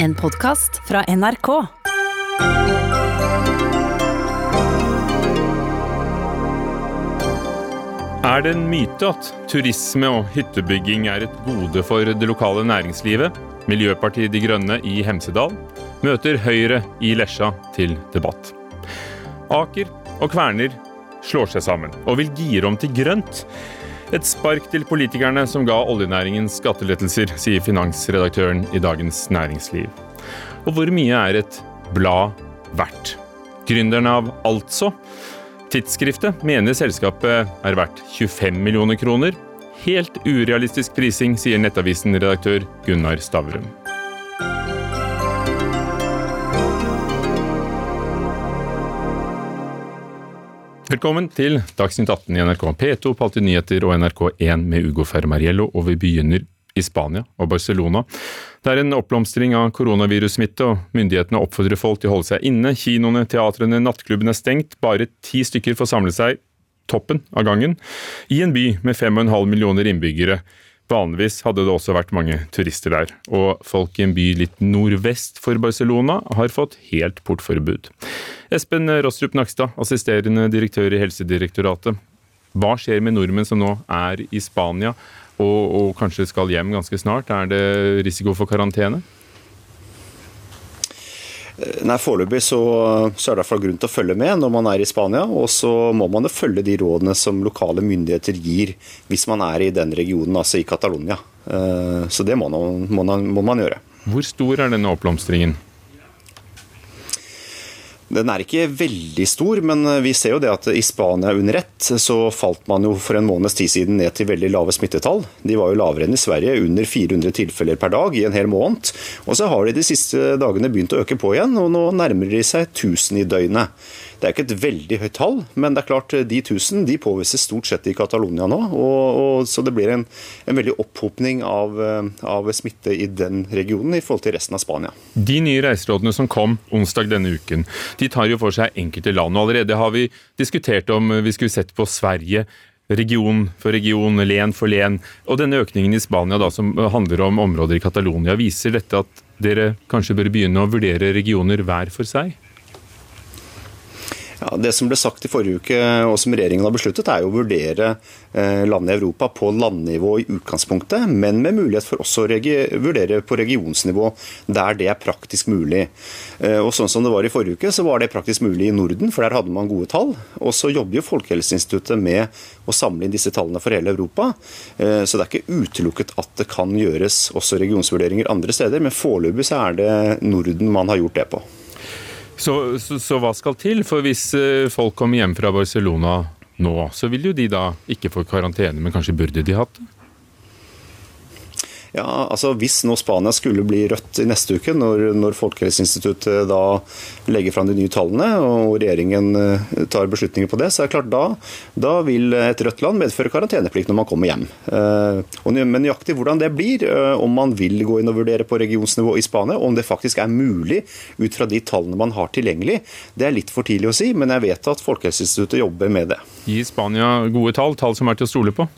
En podkast fra NRK. Er det en myte at turisme og hyttebygging er et gode for det lokale næringslivet? Miljøpartiet De Grønne i Hemsedal møter Høyre i Lesja til debatt. Aker og Kverner slår seg sammen og vil gire om til grønt. Et spark til politikerne som ga oljenæringen skattelettelser, sier finansredaktøren i Dagens Næringsliv. Og hvor mye er et blad verdt? Gründerne av Altså Tidsskriftet mener selskapet er verdt 25 millioner kroner. Helt urealistisk prising, sier Nettavisen-redaktør Gunnar Stavrum. Velkommen til Dagsnytt 18 i NRK P2 på Alltid nyheter og NRK1 med Ugo Fermariello, og vi begynner i Spania og Barcelona. Det er en oppblomstring av koronavirussmitte, og myndighetene oppfordrer folk til å holde seg inne. Kinoene, teatrene, nattklubbene er stengt. Bare ti stykker får samle seg toppen av gangen i en by med 5,5 millioner innbyggere. Vanligvis hadde det også vært mange turister der, og folk i en by litt nordvest for Barcelona har fått helt portforbud. Espen Rostrup Nakstad, assisterende direktør i Helsedirektoratet. Hva skjer med nordmenn som nå er i Spania og, og kanskje skal hjem ganske snart? Er det risiko for karantene? Nei, Foreløpig så, så, er det i hvert fall grunn til å følge med når man er i Spania. Og så må man jo følge de rådene som lokale myndigheter gir hvis man er i den regionen, altså i Catalonia. Eh, så det må man, må må man gjøre. Hvor stor er denne oppblomstringen? Den er ikke veldig stor, men vi ser jo det at i Spania under ett så falt man jo for en måneds tid siden ned til veldig lave smittetall. De var jo lavere enn i Sverige, under 400 tilfeller per dag i en hel måned. Og så har de de siste dagene begynt å øke på igjen, og nå nærmer de seg 1000 i døgnet. Det er ikke et veldig høyt tall, men det er klart de 1000 de påvises stort sett i Catalonia nå. Og, og, så det blir en, en veldig opphopning av, av, smitte i den regionen i forhold til resten av Spania. De nye reiserådene som kom onsdag denne uken, de tar jo for seg enkelte land. og Allerede har vi diskutert om vi skulle sett på Sverige region for region, len for len. Og denne økningen i Spania da, som handler om områder i Catalonia, viser dette at dere kanskje bør begynne å vurdere regioner hver for seg? Ja, det som ble sagt i forrige uke, og som regjeringen har besluttet, er jo å vurdere eh, landene i Europa på landnivå i utgangspunktet, men med mulighet for også å vurdere på regionsnivå der det er praktisk mulig. Eh, og sånn som det var i forrige uke, så var det praktisk mulig i Norden, for der hadde man gode tall. Og så jobber jo Folkehelseinstituttet med å samle inn disse tallene for hele Europa. Eh, så det er ikke utelukket at det kan gjøres også regionsvurderinger andre steder, men foreløpig så er det Norden man har gjort det på. Så, så, så, hva skal til? For hvis eh, folk kommer hjem fra Barcelona nå, så vil jo de da ikke få karantene, men kanskje burde de hatt det? Ja, altså Hvis nå Spania skulle bli rødt i neste uke, når, når Folkehelseinstituttet da legger fram de nye tallene og regjeringen eh, tar beslutninger på det, så er det klart da, da vil et rødt land medføre karanteneplikt når man kommer hjem. Eh, men nøyaktig hvordan det blir, eh, om man vil gå inn og vurdere på regionsnivå i Spania, om det faktisk er mulig ut fra de tallene man har tilgjengelig, det er litt for tidlig å si, men jeg vet at Folkehelseinstituttet jobber med det. Gi Spania gode tall, tall som er til å stole på?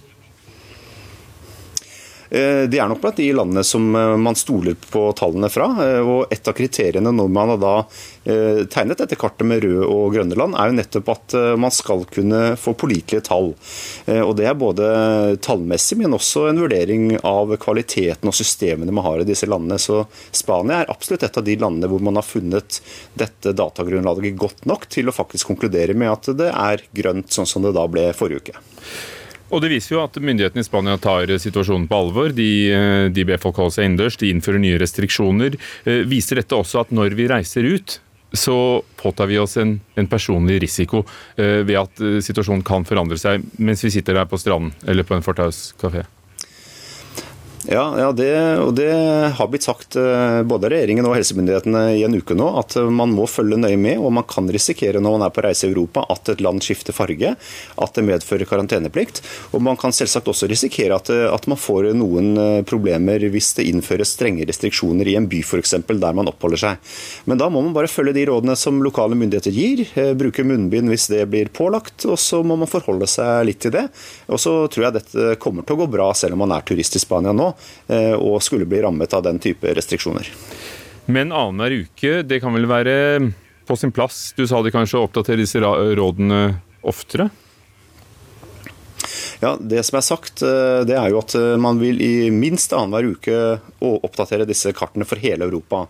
Eh, det er nok blant de landene som eh, man stoler på tallene fra. Eh, og Et av kriteriene når man har da tegnet dette kartet med røde og grønne land, er jo nettopp at man skal kunne få pålitelige tall. Og Det er både tallmessig, men også en vurdering av kvaliteten og systemene man har i disse landene. Så Spania er absolutt et av de landene hvor man har funnet dette datagrunnlaget godt nok til å faktisk konkludere med at det er grønt, sånn som det da ble forrige uke. Og Det viser jo at myndighetene i Spania tar situasjonen på alvor. De, eh, de ber folk holde seg innendørs, de innfører nye restriksjoner. Eh, viser dette også at når vi reiser ut, så påtar vi oss en, en personlig risiko eh, ved at situasjonen kan forandre seg mens vi sitter der på stranden eller på en fortauskafé? Ja, ja det, og det har blitt sagt eh, både regjeringen og helsemyndighetene i en uke nå, at man må følge nøye med. Og man kan risikere når man er på reise i Europa at et land skifter farge, at det medfører karanteneplikt. Og man kan selvsagt også risikere at, at man får noen eh, problemer hvis det innføres strenge restriksjoner i en by f.eks. der man oppholder seg. Men da må man bare følge de rådene som lokale myndigheter gir, eh, bruke munnbind hvis det blir pålagt, og så må man forholde seg litt til det. Og så tror jeg dette kommer til å gå bra selv om man er turist i Spania nå. Eh, og skulle bli rammet av den type restriksjoner. Men annenhver uke, det kan vel være på sin plass? Du sa de kanskje å oppdatere disse rådene oftere? Ja, Det som er sagt, eh, det er jo at eh, man vil i minst annenhver uke oppdatere disse kartene for hele Europa.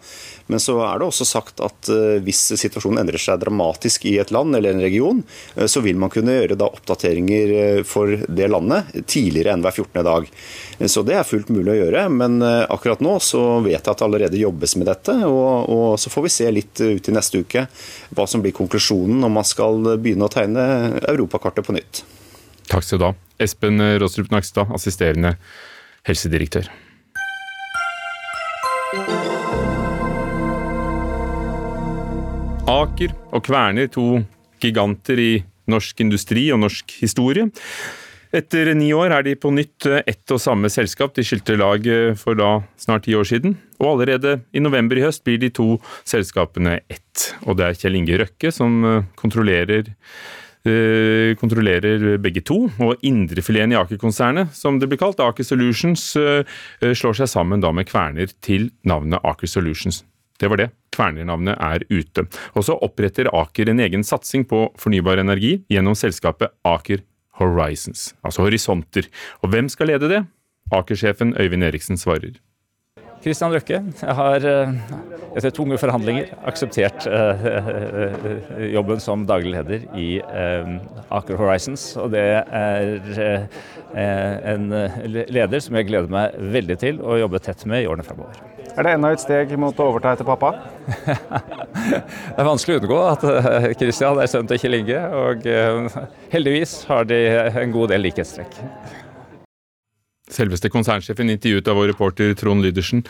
Men så er det også sagt at eh, hvis situasjonen endrer seg dramatisk i et land eller en region, så vil man kunne gjøre da oppdateringer for det landet tidligere enn hver 14. dag. Så det er fullt mulig å gjøre. Men akkurat nå så vet jeg at det allerede jobbes med dette. Og, og så får vi se litt ut i neste uke hva som blir konklusjonen når man skal begynne å tegne europakartet på nytt. Takk skal du ha. Espen Råstrup Nakstad, assisterende helsedirektør. Aker og Kværner, to giganter i norsk industri og norsk historie. Etter ni år er de på nytt ett og samme selskap. De skilte lag for da snart ti år siden. Og allerede i november i høst blir de to selskapene ett. Og det er Kjell Inge Røkke som kontrollerer kontrollerer begge to. Og indrefileten i Aker-konsernet, som det blir kalt, Aker Solutions, eh, eh, slår seg sammen da med Kverner til navnet Aker Solutions. Det var det. Kværner-navnet er ute. Og så oppretter Aker en egen satsing på fornybar energi gjennom selskapet Aker Horizons, altså horisonter. Og hvem skal lede det? Aker-sjefen Øyvind Eriksen svarer. Kristian Røkke. Har eh, etter tunge forhandlinger akseptert eh, eh, jobben som daglig leder i Aker Horizons. Og det er en leder som jeg gleder meg veldig til å jobbe tett med i årene fremover. Er det enda et steg mot å overta etter pappa? det er vanskelig å unngå at Kristian er sønn til Kjell Inge, og heldigvis har de en god del likhetstrekk. Selveste konsernsjefen intervjuet av vår reporter Trond Lydersen.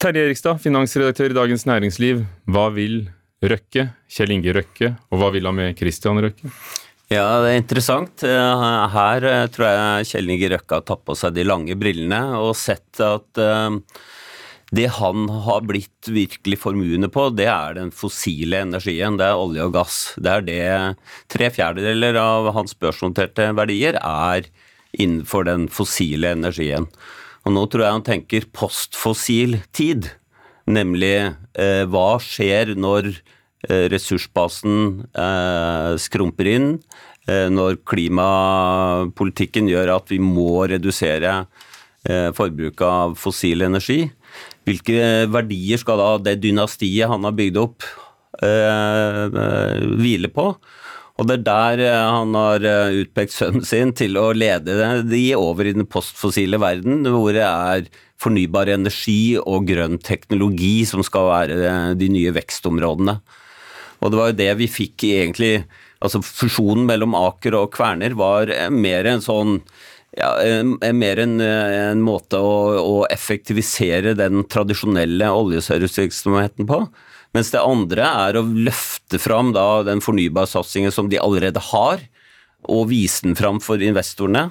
Terje Erikstad, finansredaktør i Dagens Næringsliv. Hva vil Røkke, Kjell Inge Røkke, og hva vil han med Christian Røkke? Ja, det er interessant. Eh, her eh, tror jeg Kjell Inge Røkke har tatt på seg de lange brillene og sett at eh, det han har blitt virkelig formuende på, det er den fossile energien. Det er olje og gass. Det er det tre fjerdedeler av hans børsnoterte verdier er innenfor den fossile energien. Og nå tror jeg han tenker postfossil tid, nemlig eh, hva skjer når eh, ressursbasen eh, skrumper inn, eh, når klimapolitikken gjør at vi må redusere eh, forbruket av fossil energi. Hvilke verdier skal da det dynastiet han har bygd opp, eh, hvile på? Og det er der eh, han har eh, utpekt sønnen sin til å lede de over i den postfossile verden, hvor det er fornybar energi og grønn teknologi som skal være eh, de nye vekstområdene. Og det var jo det vi fikk egentlig Altså fusjonen mellom Aker og Kverner var mer en sånn ja, mer en, en måte å, å, effektivisere den tradisjonelle oljeservicevirksomheten på. Mens det andre er å løfte fram da den fornybarsatsingen som de allerede har, og vise den fram for investorene.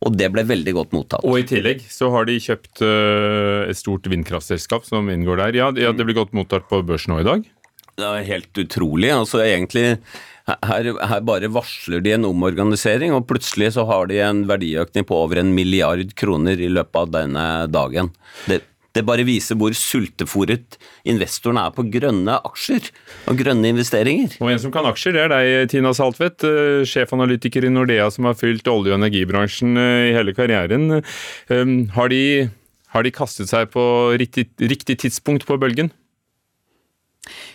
Og det ble veldig godt mottatt. Og i tillegg så har de kjøpt uh, et stort vindkraftselskap som inngår der. Ja, ja, det ble godt mottatt på børsen nå i dag? Det er helt utrolig. Altså egentlig her, her, bare varsler de en omorganisering, og plutselig så har de en verdiøkning på over en milliard kroner i løpet av denne dagen. Det, det bare viser hvor sultefòret investorene er på grønne aksjer og grønne investeringer. Og en som kan aksjer, det er deg, Tina Saltvedt, eh, sjefanalytiker i Nordea som har fylt olje- og energibransjen eh, i hele karrieren. Eh, har de, har de kastet seg på riktig, riktig tidspunkt på bølgen?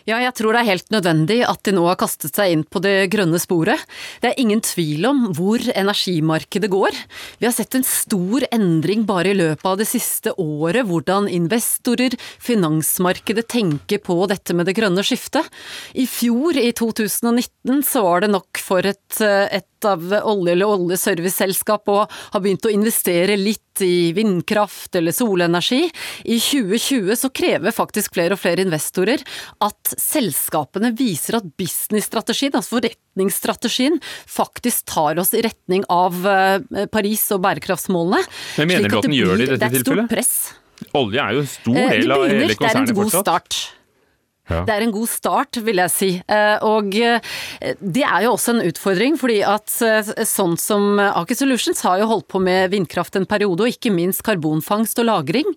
Ja, jeg tror det er helt nødvendig at de nå har kastet seg inn på det grønne sporet. Det er ingen tvil om hvor energimarkedet går. Vi har sett en stor endring bare i løpet av det siste året, hvordan investorer, finansmarkedet tenker på dette med det grønne skiftet. I fjor, i 2019, så var det nok for et, et av olje- eller oljeserviceselskap og har begynt å investere litt i vindkraft eller solenergi. I 2020 så krever faktisk flere og flere investorer at selskapene viser at businessstrategien, altså forretningsstrategien, faktisk tar oss i retning av eh, Paris og bærekraftsmålene. Men mener du at den gjør det i dette tilfellet? Det er et stort press. Olje er jo en stor eh, del av hele konsernet fortsatt? Det er en god start. Ja. Det er en god start, vil jeg si. Eh, og det er jo også en utfordring, fordi at sånn som Aker Solutions har jo holdt på med vindkraft en periode, og ikke minst karbonfangst og -lagring.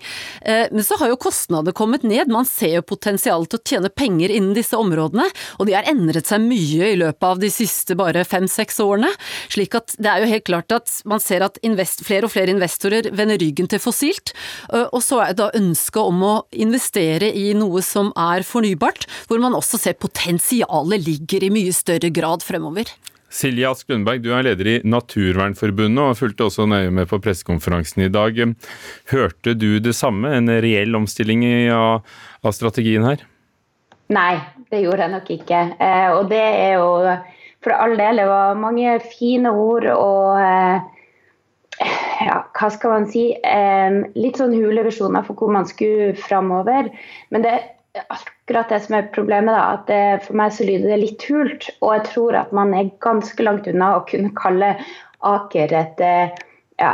Men så har jo kostnadene kommet ned. Man ser jo potensialet til å tjene penger innen disse områdene, og de har endret seg mye i løpet av de siste bare fem-seks årene. Slik at det er jo helt klart at man ser at invest, flere og flere investorer vender ryggen til fossilt. Og så er det da ønsket om å investere i noe som er fornybart, hvor man også ser potensialet ligger i mye større grad fremover. Silje Ask Lundberg, du er leder i Naturvernforbundet og fulgte også nøye med på pressekonferansen i dag. Hørte du det samme, en reell omstilling av, av strategien her? Nei, det gjorde jeg nok ikke. Eh, og det er jo for all del, det var mange fine ord og eh, ja, hva skal man si, litt sånn hule visjoner for hvor man skulle framover. Men det er akkurat det som er problemet, da, at det, for meg så lyder det litt hult. Og jeg tror at man er ganske langt unna å kunne kalle Aker et eh, ja,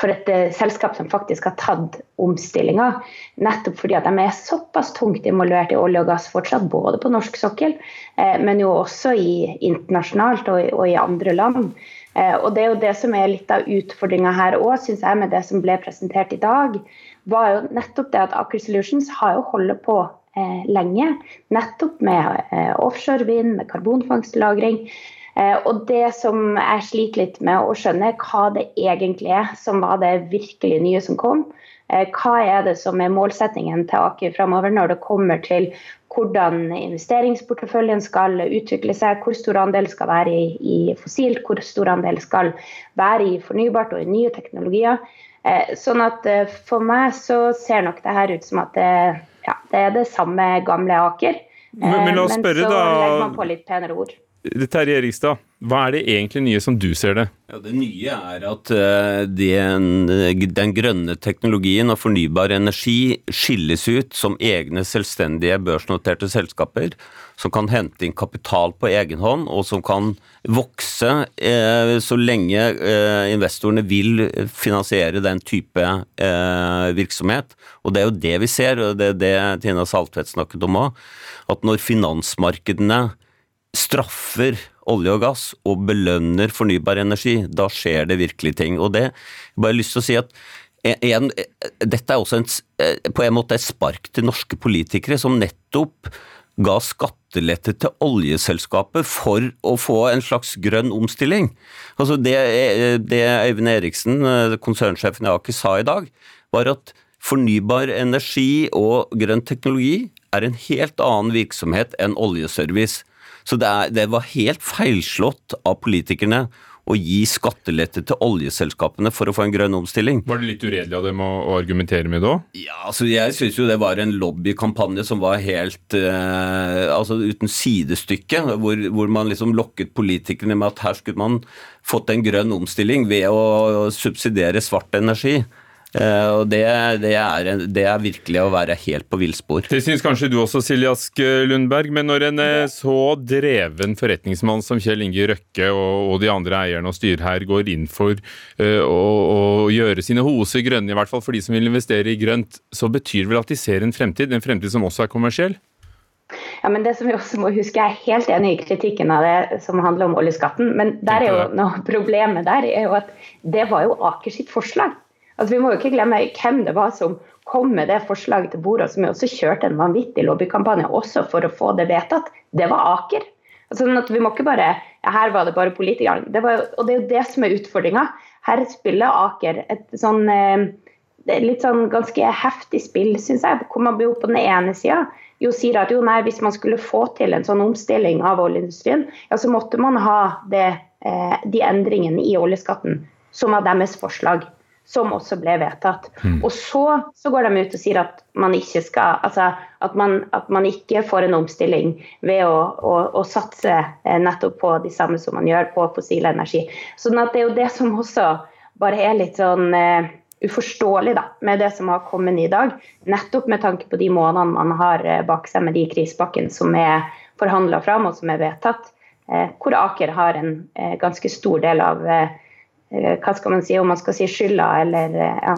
for et eh, selskap som faktisk har tatt omstillinga. Nettopp fordi at de er såpass tungt involvert i olje og gass fortsatt, både på norsk sokkel, eh, men jo også i, internasjonalt og, og i andre land. Eh, og Det er jo det som er litt av utfordringa her òg, syns jeg, med det som ble presentert i dag. Var jo nettopp det at Aker Solutions har jo holdt på eh, lenge. Nettopp med eh, offshore vind, med karbonfangstlagring. Eh, og det som jeg sliter litt med å skjønne, hva det egentlig er som var det virkelig nye som kom. Eh, hva er det som er målsettingen til Aker framover når det kommer til hvordan investeringsporteføljen skal utvikle seg, hvor stor andel skal være i, i, fossilt, hvor stor andel skal være i fornybart og i nye teknologier. Eh, sånn at eh, For meg så ser nok det her ut som at det, ja, det er det samme gamle Aker. Men, men la oss spørre, så da. legger man på litt penere ord. Terje Erikstad, hva er det egentlig nye som du ser det? Ja, det nye er at uh, den, den, grønne teknologien og fornybar energi skilles ut som egne selvstendige børsnoterte selskaper som kan hente inn kapital på egen hånd, og som kan vokse eh, så lenge eh, investorene vil finansiere den type virksomhet. Og det er jo det vi ser, og det er det Tina Saltvedt snakket om òg, at når finansmarkedene straffer olje og gass og belønner fornybar energi, da skjer det virkelig ting. Og det, jeg bare lyst til å si at en, dette er også en, på en måte et spark til norske politikere som nettopp ga skattelette til oljeselskapet for å få en slags grønn omstilling. Altså det, det Øyvind Eriksen, konsernsjefen i Aker, sa i dag, var at fornybar energi og grønn teknologi er en helt annen virksomhet enn oljeservice. Så det, er, det var helt feilslått av politikerne å gi skattelette til oljeselskapene for å få en grønn omstilling. Var det litt uredelig av dem å, å argumentere med òg? Ja, altså jeg syns jo det var en lobbykampanje som var helt eh, altså uten sidestykke. Hvor, hvor, man liksom lokket politikerne med at her skulle man fått en grønn omstilling ved å subsidiere svart energi. Eh, og det, det, er, det, er, virkelig å være helt på villspor. Det syns kanskje du også, Silje Ask Lundberg. Men når en eh, så dreven forretningsmann som Kjell Inge Røkke og, og de andre eierne og styret her går inn for å, gjøre sine hoser grønne, i hvert fall for de som vil investere i grønt, så betyr det vel at de ser en fremtid? En fremtid som også er kommersiell? Ja, men det som vi også må huske, Jeg er helt enig i kritikken av det som handler om oljeskatten. Men der er jo noe problemet der er jo at det var jo Aker sitt forslag. Altså, vi må jo ikke glemme hvem det var som kom med det forslaget til bordet, som også kjørte en vanvittig lobbykampanje også for å få det vedtatt. Det var Aker. Altså, sånn at vi må ikke bare ja, Her var det bare politikerne. Det og det er jo det som er utfordringa. Her spiller Aker et sånn eh, litt sånn ganske heftig spill, syns jeg. Hvor man jo på den ene sida jo sier at jo nei, hvis man skulle få til en sånn omstilling av oljeindustrien, ja, så måtte man ha det, eh, de endringene i oljeskatten som var deres forslag som også ble vedtatt. Mm. Og så, så, går de ut og sier at man ikke skal altså at man, at man ikke får en omstilling ved å, å, å, satse eh, nettopp på de samme som man gjør på fossil energi. Sånn at det er jo det som også bare er litt sånn uh, uforståelig da, med det som har kommet i dag. Nettopp med tanke på de månedene man har uh, bak seg med de krisepakkene som er forhandla fram og som er vedtatt. Uh, hvor Aker har en ganske stor del av hva skal man si, om man skal si skylda eller ja.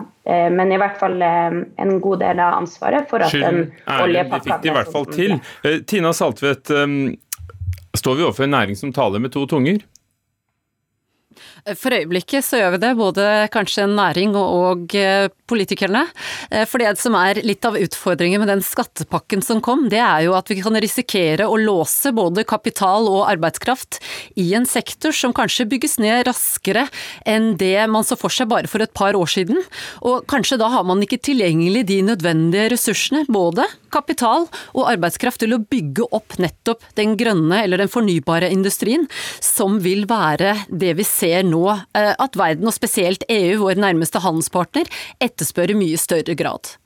Men i hvert fall en god del av ansvaret for at den oljepakka De fikk det i hvert fall til. Tina Saltvedt, står vi overfor en næring som taler med to tunger? For øyeblikket så gjør vi det, både kanskje næring og eh, politikerne. Eh, for det som er litt av utfordringen med den skattepakken som kom, det er jo at vi kan risikere å låse både kapital og arbeidskraft i en sektor som kanskje bygges ned raskere enn det man så for seg bare for et par år siden. Og kanskje da har man ikke tilgjengelig de nødvendige ressursene, både kapital og arbeidskraft, til å bygge opp nettopp den grønne eller den fornybare industrien, som vil være det vi ser nå nå eh, at verden, og spesielt EU, vår nærmeste handelspartner, etterspør i mye større grad?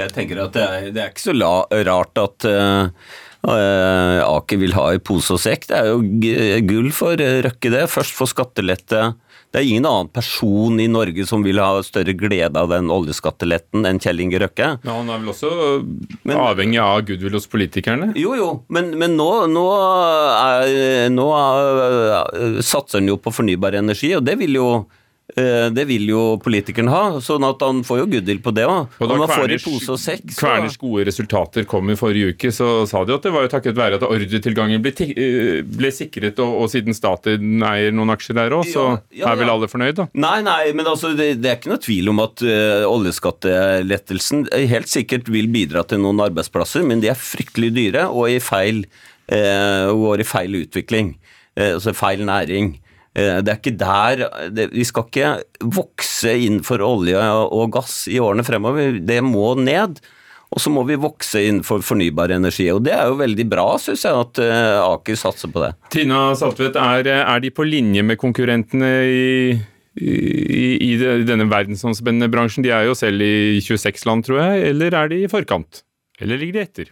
Jeg tenker at det er, det er ikke så la, rart at uh, Aker vil ha i pose og sekk. Det er jo gull for Røkke, det. Først få skattelette det er ingen annen person i Norge som vil ha større glede av den oljeskatteletten enn Kjell Inge Røkke. Ja, Han er vel også men, avhengig av goodwill hos politikerne? Jo, jo, men, men nå, nå, er, nå er, satser han jo på fornybar energi, og det vil jo det vil jo politikeren ha, sånn at han får jo goodwill på det òg. Og da Kverners, Kverners gode resultater kom i forrige uke, så sa de at det var jo takket være at ordretilgangen ble, eh, ble sikret, og, og, siden staten eier noen aksjer der òg, så ja, ja, er vel alle fornøyd, da? Nei, nei, men altså, det, det er ikke noe tvil om at uh, oljeskattelettelsen helt sikkert vil bidra til noen arbeidsplasser, men de er fryktelig dyre og i feil, uh, går i feil utvikling. Uh, altså feil næring. Eh, det er ikke der det, Vi skal ikke vokse innenfor olje og gass i årene fremover. Det må ned. Og så må vi vokse innenfor fornybar energi. Og det er jo veldig bra, syns jeg, at eh, Aker satser på det. Tina Saltvedt, er, er de på linje med konkurrentene i, i, i denne verdensomspennende bransjen? De er jo selv i 26 land, tror jeg. Eller er de i forkant? Eller ligger de etter?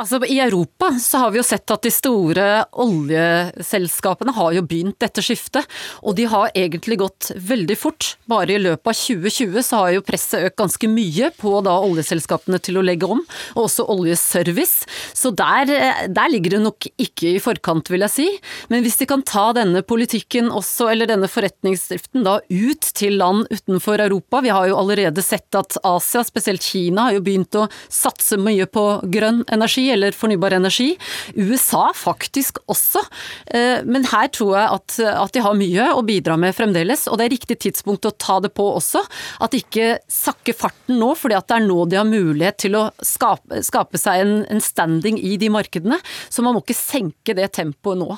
Altså, I Europa så har vi jo sett at de store oljeselskapene har jo begynt dette skiftet, og de har egentlig gått veldig fort. Bare i løpet av 2020 så har jo presset økt ganske mye på da oljeselskapene til å legge om, og også oljeservice. Så der, der ligger det nok ikke i forkant, vil jeg si. Men hvis de kan ta denne politikken også, eller denne forretningsdriften da ut til land utenfor Europa, vi har jo allerede sett at Asia, spesielt Kina, har jo begynt å satse mye på grønn energi eller fornybar energi. USA faktisk også. Eh, men her tror jeg at, at de har mye å bidra med fremdeles, og det er riktig tidspunkt å ta det på også. At de ikke sakker farten nå, fordi det er nå de har mulighet til å skape, skape seg en, en standing i de markedene. Så man må ikke senke det tempoet nå.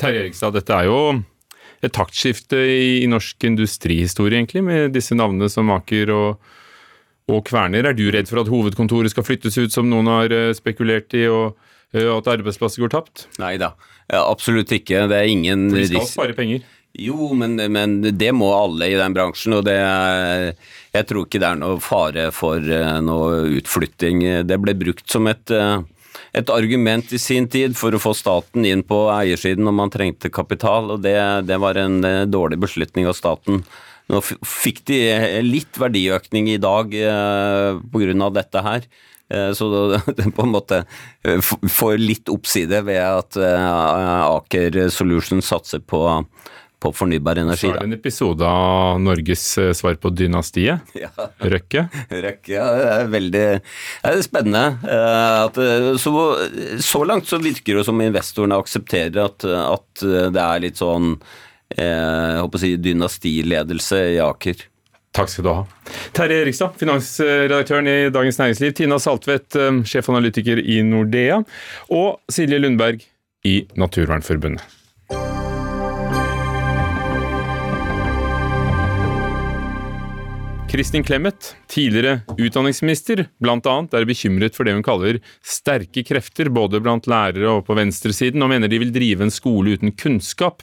Terje Erikstad, dette er jo et taktskifte i, norsk industrihistorie, egentlig, med disse navnene som Aker og og Kverner. Er du redd for at hovedkontoret skal flyttes ut, som noen har eh, spekulert i, og eh, at arbeidsplasser går tapt? Nei da, absolutt ikke. Det er ingen For de skal spare penger? Jo, men, men, det må alle i den bransjen, og det er, jeg tror ikke det er noe fare for eh, noe utflytting. Det ble brukt som et, et argument i sin tid for å få staten inn på eiersiden når man trengte kapital, og det, det var en dårlig beslutning av staten. Nå fikk de litt verdiøkning i dag eh, pga. dette her. Eh, så det på en måte eh, får litt oppside ved at Aker Solutions satser på, på fornybar energi. Så er det en episode av Norges svar på dynastiet. Ja. Røkke. Røkke, ja. Det er veldig det er spennende. At, så, så, langt så virker det som investorene aksepterer at, at det er litt sånn eh, håper å si, dynastiledelse i Aker. Takk skal du ha. Terje Erikstad, finansredaktøren i Dagens Næringsliv. Tina Saltvedt, eh, sjefanalytiker i Nordea. Og Silje Lundberg i Naturvernforbundet. Kristin Clemet, tidligere utdanningsminister, bl.a. er bekymret for det hun kaller sterke krefter både blant lærere og på venstresiden, og mener de vil drive en skole uten kunnskap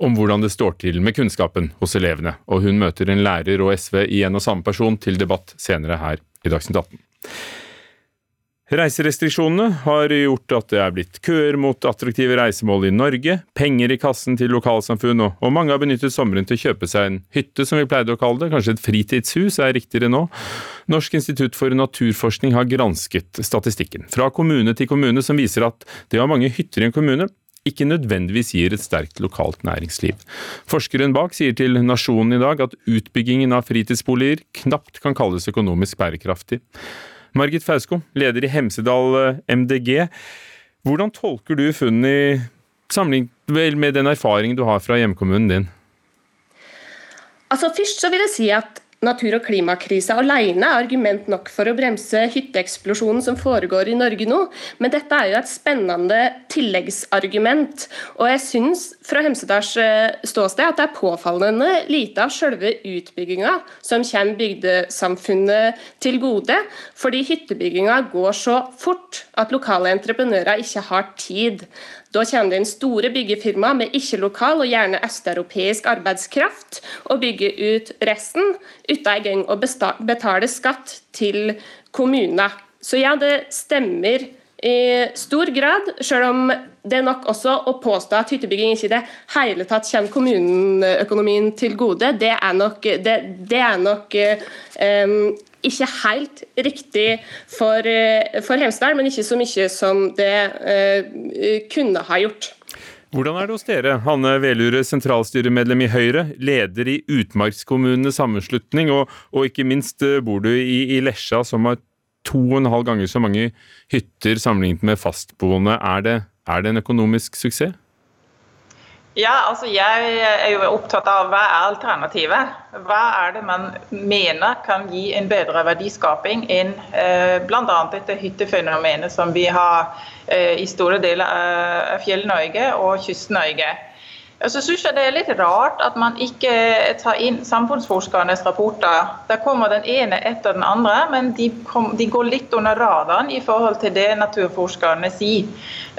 om hvordan det står til med kunnskapen hos elevene, og hun møter en lærer og SV i en og samme person til debatt senere her i Dagsnytt 18. Reiserestriksjonene har gjort at det er blitt køer mot attraktive reisemål i Norge, penger i kassen til lokalsamfunn, og mange har benyttet sommeren til å kjøpe seg en hytte, som vi pleide å kalle det, kanskje et fritidshus er riktigere nå. Norsk institutt for naturforskning har gransket statistikken fra kommune til kommune, som viser at det å ha mange hytter i en kommune ikke nødvendigvis gir et sterkt lokalt næringsliv. Forskeren bak sier til Nasjonen i dag at utbyggingen av fritidsboliger knapt kan kalles økonomisk bærekraftig. Margit Fausko, leder i Hemsedal eh, MDG. Hvordan tolker du funnene i sammenlignet med den erfaringen du har fra hjemkommunen din? Altså Først så vil jeg si at natur- og klimakrisa alene er argument nok for å bremse hytteeksplosjonen som foregår i Norge nå, men dette er jo et spennende tilleggsargument. Og jeg syns fra Hemsedals eh, ståsted at det er påfallende lite av selve utbygginga som kommer bygdesamfunnet til gode, fordi hyttebygginga går så fort at lokale entreprenører ikke har tid. Da kommer det inn store byggefirma med ikke-lokal og gjerne østeuropeisk arbeidskraft og bygger ut resten uten engang å betale skatt til kommuner. Så ja, det stemmer i stor grad, selv om det er nok også å påstå at hyttebygging ikke i det hele tatt kommer kommuneøkonomien til gode. Det er nok, det, det er nok um, ikke helt riktig for, eh, for Hemsedal, men ikke så mye som det uh, kunne ha gjort. Hvordan er det hos dere? Hanne Velure, sentralstyremedlem i Høyre, leder i Utmarkskommunenes sammenslutning, og, og, ikke minst eh, bor du i, i Lesja, som har to og en halv ganger så mange hytter sammenlignet med fastboende. Er det, er det en økonomisk suksess? Ja, altså Jeg er jo opptatt av hva er alternativet. Hva er det man mener kan gi en bedre verdiskaping enn eh, bl.a. dette hyttefenomenet som vi har eh, i store deler av Fjell-Norge og Kyst-Norge. Så synes jeg det er litt rart at man ikke tar inn samfunnsforskernes rapporter. Der kommer den ene etter den andre, men de, kom, de går litt under radaren i forhold til det naturforskerne sier.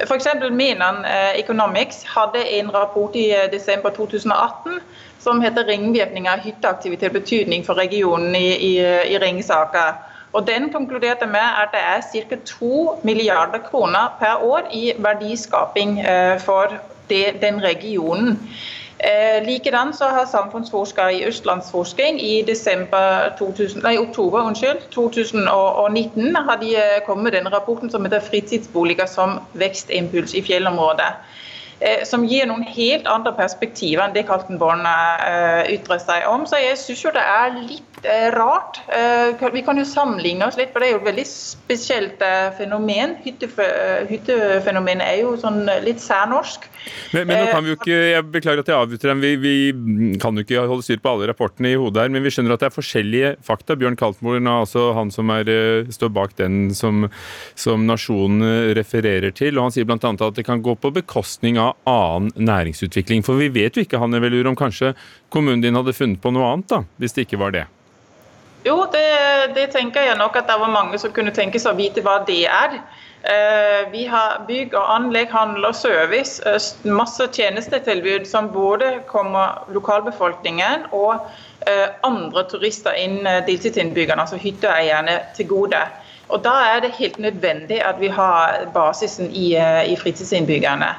F.eks. Menon eh, Economics hadde en rapport i eh, desember 2018 som heter 'Ringvirkninger av hytteaktivitet betydning for regionen i, i, i Ringsaker'. Og Den konkluderte med at det er ca. 2 milliarder kroner per år i verdiskaping eh, for den regionen. Eh, likedan så har samfunnsforskere i Østlandsforsking i 2000, nei, oktober unnskyld, 2019 har de eh, kommet med den rapporten som heter 'Fritidsboliger som vekstimpuls i fjellområdet'. Eh, som gir noen helt andre perspektiver enn det Kaltenborn eh, ytrer seg om. Så jeg syns jo det er litt Eh, rart. Eh, vi kan jo sammenligne oss litt, for det er jo et veldig spesielt fenomen. Hyttefenomenet er jo sånn litt særnorsk. Men, men, nå kan vi jo ikke, jeg beklager at jeg avbryter dem, vi, vi, kan jo ikke holde styr på alle rapportene i hodet her, men vi skjønner at det er forskjellige fakta. Bjørn Kaltenborn er altså han som er, står bak den som, som nasjonen refererer til, og han sier bl.a. at det kan gå på bekostning av annen næringsutvikling. For vi vet jo ikke Hanne Velur, om kanskje kommunen din hadde funnet på noe annet, da, hvis det ikke var det? Jo, det, det, tenker jeg nok at det var mange som kunne tenke seg å vite hva det er. Eh, vi har bygg og anlegg, handel og service. Eh, masse tjenestetilbud som både kommer lokalbefolkningen og eh, andre turister innen deltidsinnbyggerne, altså hytteeierne, til gode. Og Da er det helt nødvendig at vi har basisen i, i fritidsinnbyggerne.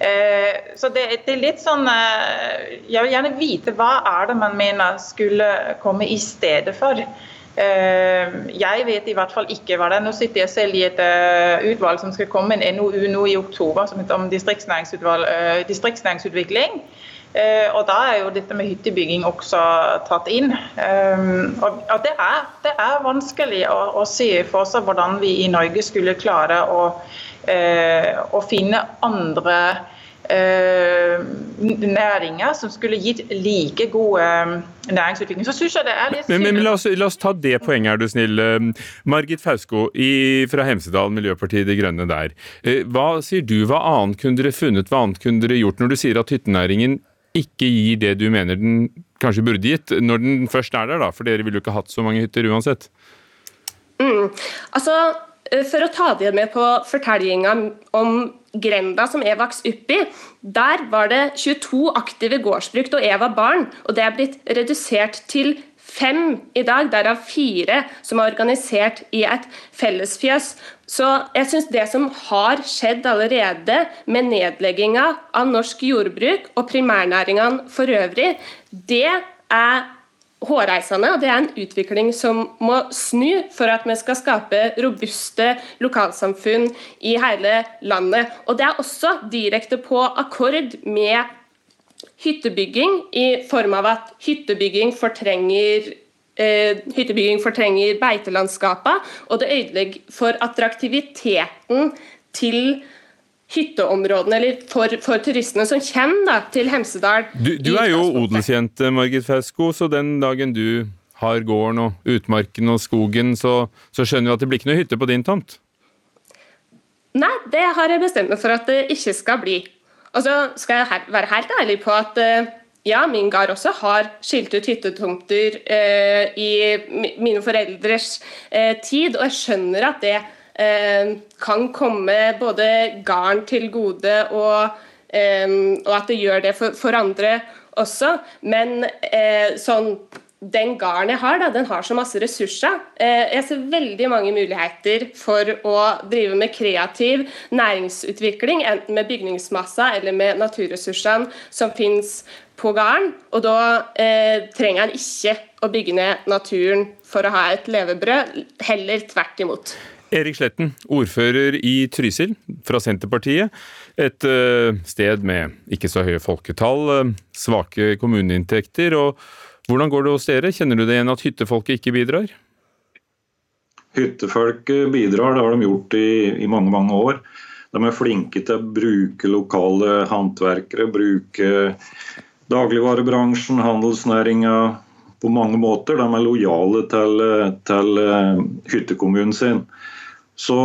Eh, så det, det, er litt sånn eh, Jeg vil gjerne vite hva er det man mener skulle komme i stedet for. Eh, jeg vet i hvert fall ikke hva det er. Nå sitter jeg selv i et utvalg som skal komme en NOU nå i oktober som heter om distriktsnæringsutvikling. Og Da er jo dette med hyttebygging også tatt inn. Og Det er, det er vanskelig å, å se for seg hvordan vi i Norge skulle klare å å finne andre eh, næringer som skulle gitt like god eh, næringsutvikling. Så synes jeg det er litt men, men, men la, oss, la, oss, ta det poenget, er du snill. Margit Fausko i, fra Hemsedal, Miljøpartiet De Grønne der. Hva sier du, hva annet kunne dere funnet, hva annet kunne dere gjort når du sier at hyttenæringen ikke gir det du mener den kanskje burde gitt, når den først er der, da? For dere ville jo ikke hatt så mange hytter uansett. Mm. Altså, Eh, for å ta det med på fortellinga om grenda som Eva vokste opp i, der var det 22 aktive gårdsbruk da jeg var barn, og det er blitt redusert til fem i dag, derav fire som er organisert i et fellesfjøs. Så jeg syns det som har skjedd allerede med nedlegginga av norsk jordbruk og primærnæringene for øvrig, det er hårreisende, og det er en utvikling som må snu for at vi skal skape robuste lokalsamfunn i hele landet. Og det er også direkte på akkord med hyttebygging, i form av at hyttebygging fortrenger eh, hyttebygging fortrenger beitelandskapet, og det ødelegger for attraktiviteten til hytteområdene, eller for, for turistene som kommer da, til Hemsedal. Du, du er jo odelsjente, Margit Fausko, så den dagen du har gården og utmarken og skogen, så, så skjønner du at det blir ikke noe hytte på din tomt? Nei, det har jeg bestemt meg for at det ikke skal bli. Og så skal jeg være helt ærlig på at eh, ja, min gard også har skilt ut hyttetomter eh, i mine foreldres eh, tid, og jeg skjønner at det Eh, kan komme både garn til gode, og, eh, og at det gjør det for, for andre også. Men eh, sånn den garden jeg har, da, den har så masse ressurser. Jeg ser veldig mange muligheter for å drive med kreativ næringsutvikling, enten med bygningsmassa eller med naturressursene som finnes på gården. Og da eh, trenger en ikke å bygge ned naturen for å ha et levebrød, heller tvert imot. Erik Sletten, ordfører i Trysil fra Senterpartiet. Et uh, sted med ikke så høye folketall, uh, svake kommuneinntekter. og Hvordan går det hos dere? Kjenner du det igjen at hyttefolket ikke bidrar? Hyttefolket bidrar, det har de gjort i, i mange mange år. De er flinke til å bruke lokale håndverkere, bruke dagligvarebransjen, handelsnæringa på mange måter. De er lojale til, til uh, hyttekommunen sin. Så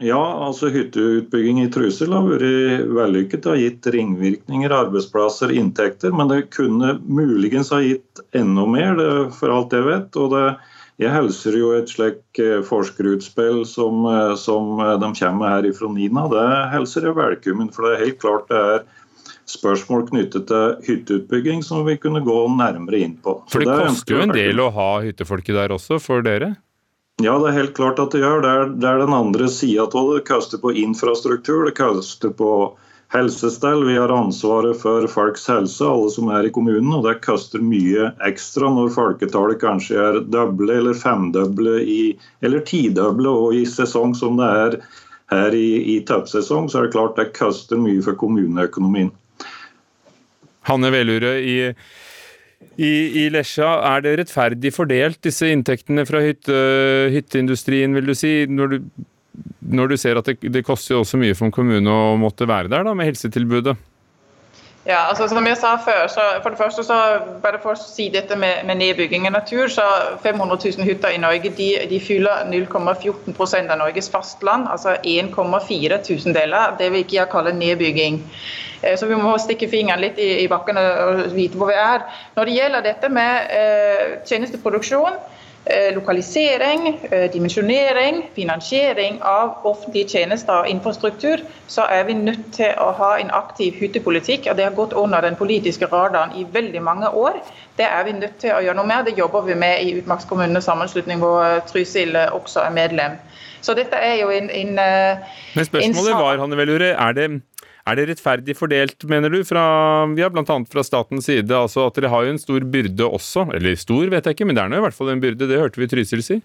ja, altså hytteutbygging i Trussel har vært vellykket. Det har gitt ringvirkninger, arbeidsplasser, inntekter. Men det kunne muligens ha gitt enda mer, det, for alt jeg vet. og det jeg hilser jo et slikt eh, forskerutspill som, eh, som eh, de kommer med her fra Nina. Det hilser jeg velkommen, for det er helt klart det er spørsmål knyttet til hytteutbygging som vi kunne gå nærmere inn på. For det, det koster jo en del å ha hyttefolket der også, for dere? Ja, det er helt klart at det gjør. Det er, det er den andre sida av det. Det koster på infrastruktur, det koster på helsestell. Vi har ansvaret for folks helse, alle som er i kommunen. Og det koster mye ekstra når folketallet kanskje er doble eller femdoble eller tidoble og i sesong som det er her i, i toppsesong, så er det klart det koster mye for kommuneøkonomien. Hanne Velure i i, i Lesja, er det rettferdig fordelt, disse inntektene fra hytte, hytteindustrien, vil du si? Når du, når du ser at det, det koster jo også mye for en kommune å måtte være der da, med helsetilbudet? Ja, altså Som jeg sa før, så for det første så bare for å si dette med, med nedbygging av natur, så 500 000 hytter i Norge de, de fyller 0,14% av Norges fastland. Altså 1,4 tusendeler. Det vil ikke jeg kalle nedbygging. Eh, så vi må stikke fingeren litt i, bakken og vite hvor vi er. Når det gjelder dette med eh, tjenesteproduksjon, Eh, lokalisering, dimensjonering, finansiering av offentlige tjenester og infrastruktur, så er vi nødt til å ha en aktiv hyttepolitikk. og Det har gått under den politiske radaren i veldig mange år. Det er vi nødt til å gjøre noe med. Det jobber vi med i Utmarkskommunenes sammenslutning, hvor Trysil også er medlem. Så dette er jo en, en Men spørsmålet var, Hanne Velure, er det er det rettferdig fordelt, mener du, fra, ja, annet fra statens side? altså At dere har jo en stor byrde også. Eller stor, vet jeg ikke, men det er nå i hvert fall en byrde. Det hørte vi Trysil si.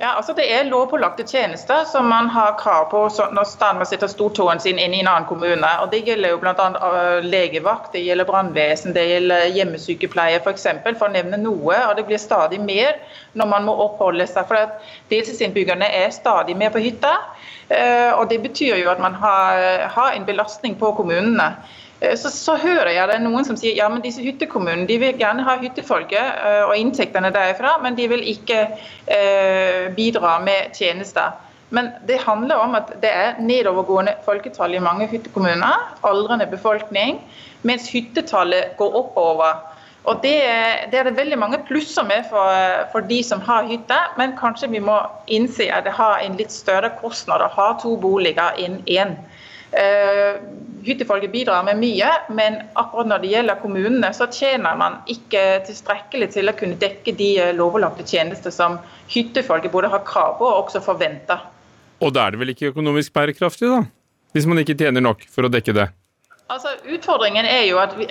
Ja, altså Det er lovpålagte tjenester som man har krav på når man setter stortåen sin inn i en annen kommune. og Det gjelder jo bl.a. Øh, legevakt, det gjelder brannvesen, det gjelder hjemmesykepleie f.eks., for, eksempel, for å nevne noe. og Det blir stadig mer når man må oppholde seg. for at Deltidsinnbyggerne er stadig mer på hytta. Øh, og Det betyr jo at man har, har en belastning på kommunene. Eh, så, så, hører jeg det er noen som sier ja, men disse hyttekommunene de vil gjerne ha hyttefolket uh, og inntektene derfra, men de vil ikke eh, bidra med tjenester. Men det handler om at det er nedovergående folketall i mange hyttekommuner, aldrende befolkning, mens hyttetallet går oppover. Og det, det, er det veldig mange plusser med for, for, de som har hytte, men kanskje vi må innse at det har en litt større kostnad å ha to boliger enn én. Uh, hyttefolket bidrar med mye, men akkurat når det gjelder kommunene, så tjener man ikke tilstrekkelig til å kunne dekke de eh, lovpålagte tjenester som hyttefolket både har krav på og også forventer. Og da er det vel ikke økonomisk bærekraftig, da? Hvis man ikke tjener nok for å dekke det? Altså, utfordringen, er jo at vi,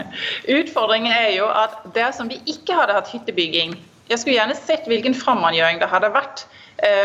utfordringen er jo at dersom vi ikke hadde hatt hyttebygging Jeg skulle gjerne sett hvilken framgjøring det hadde vært eh,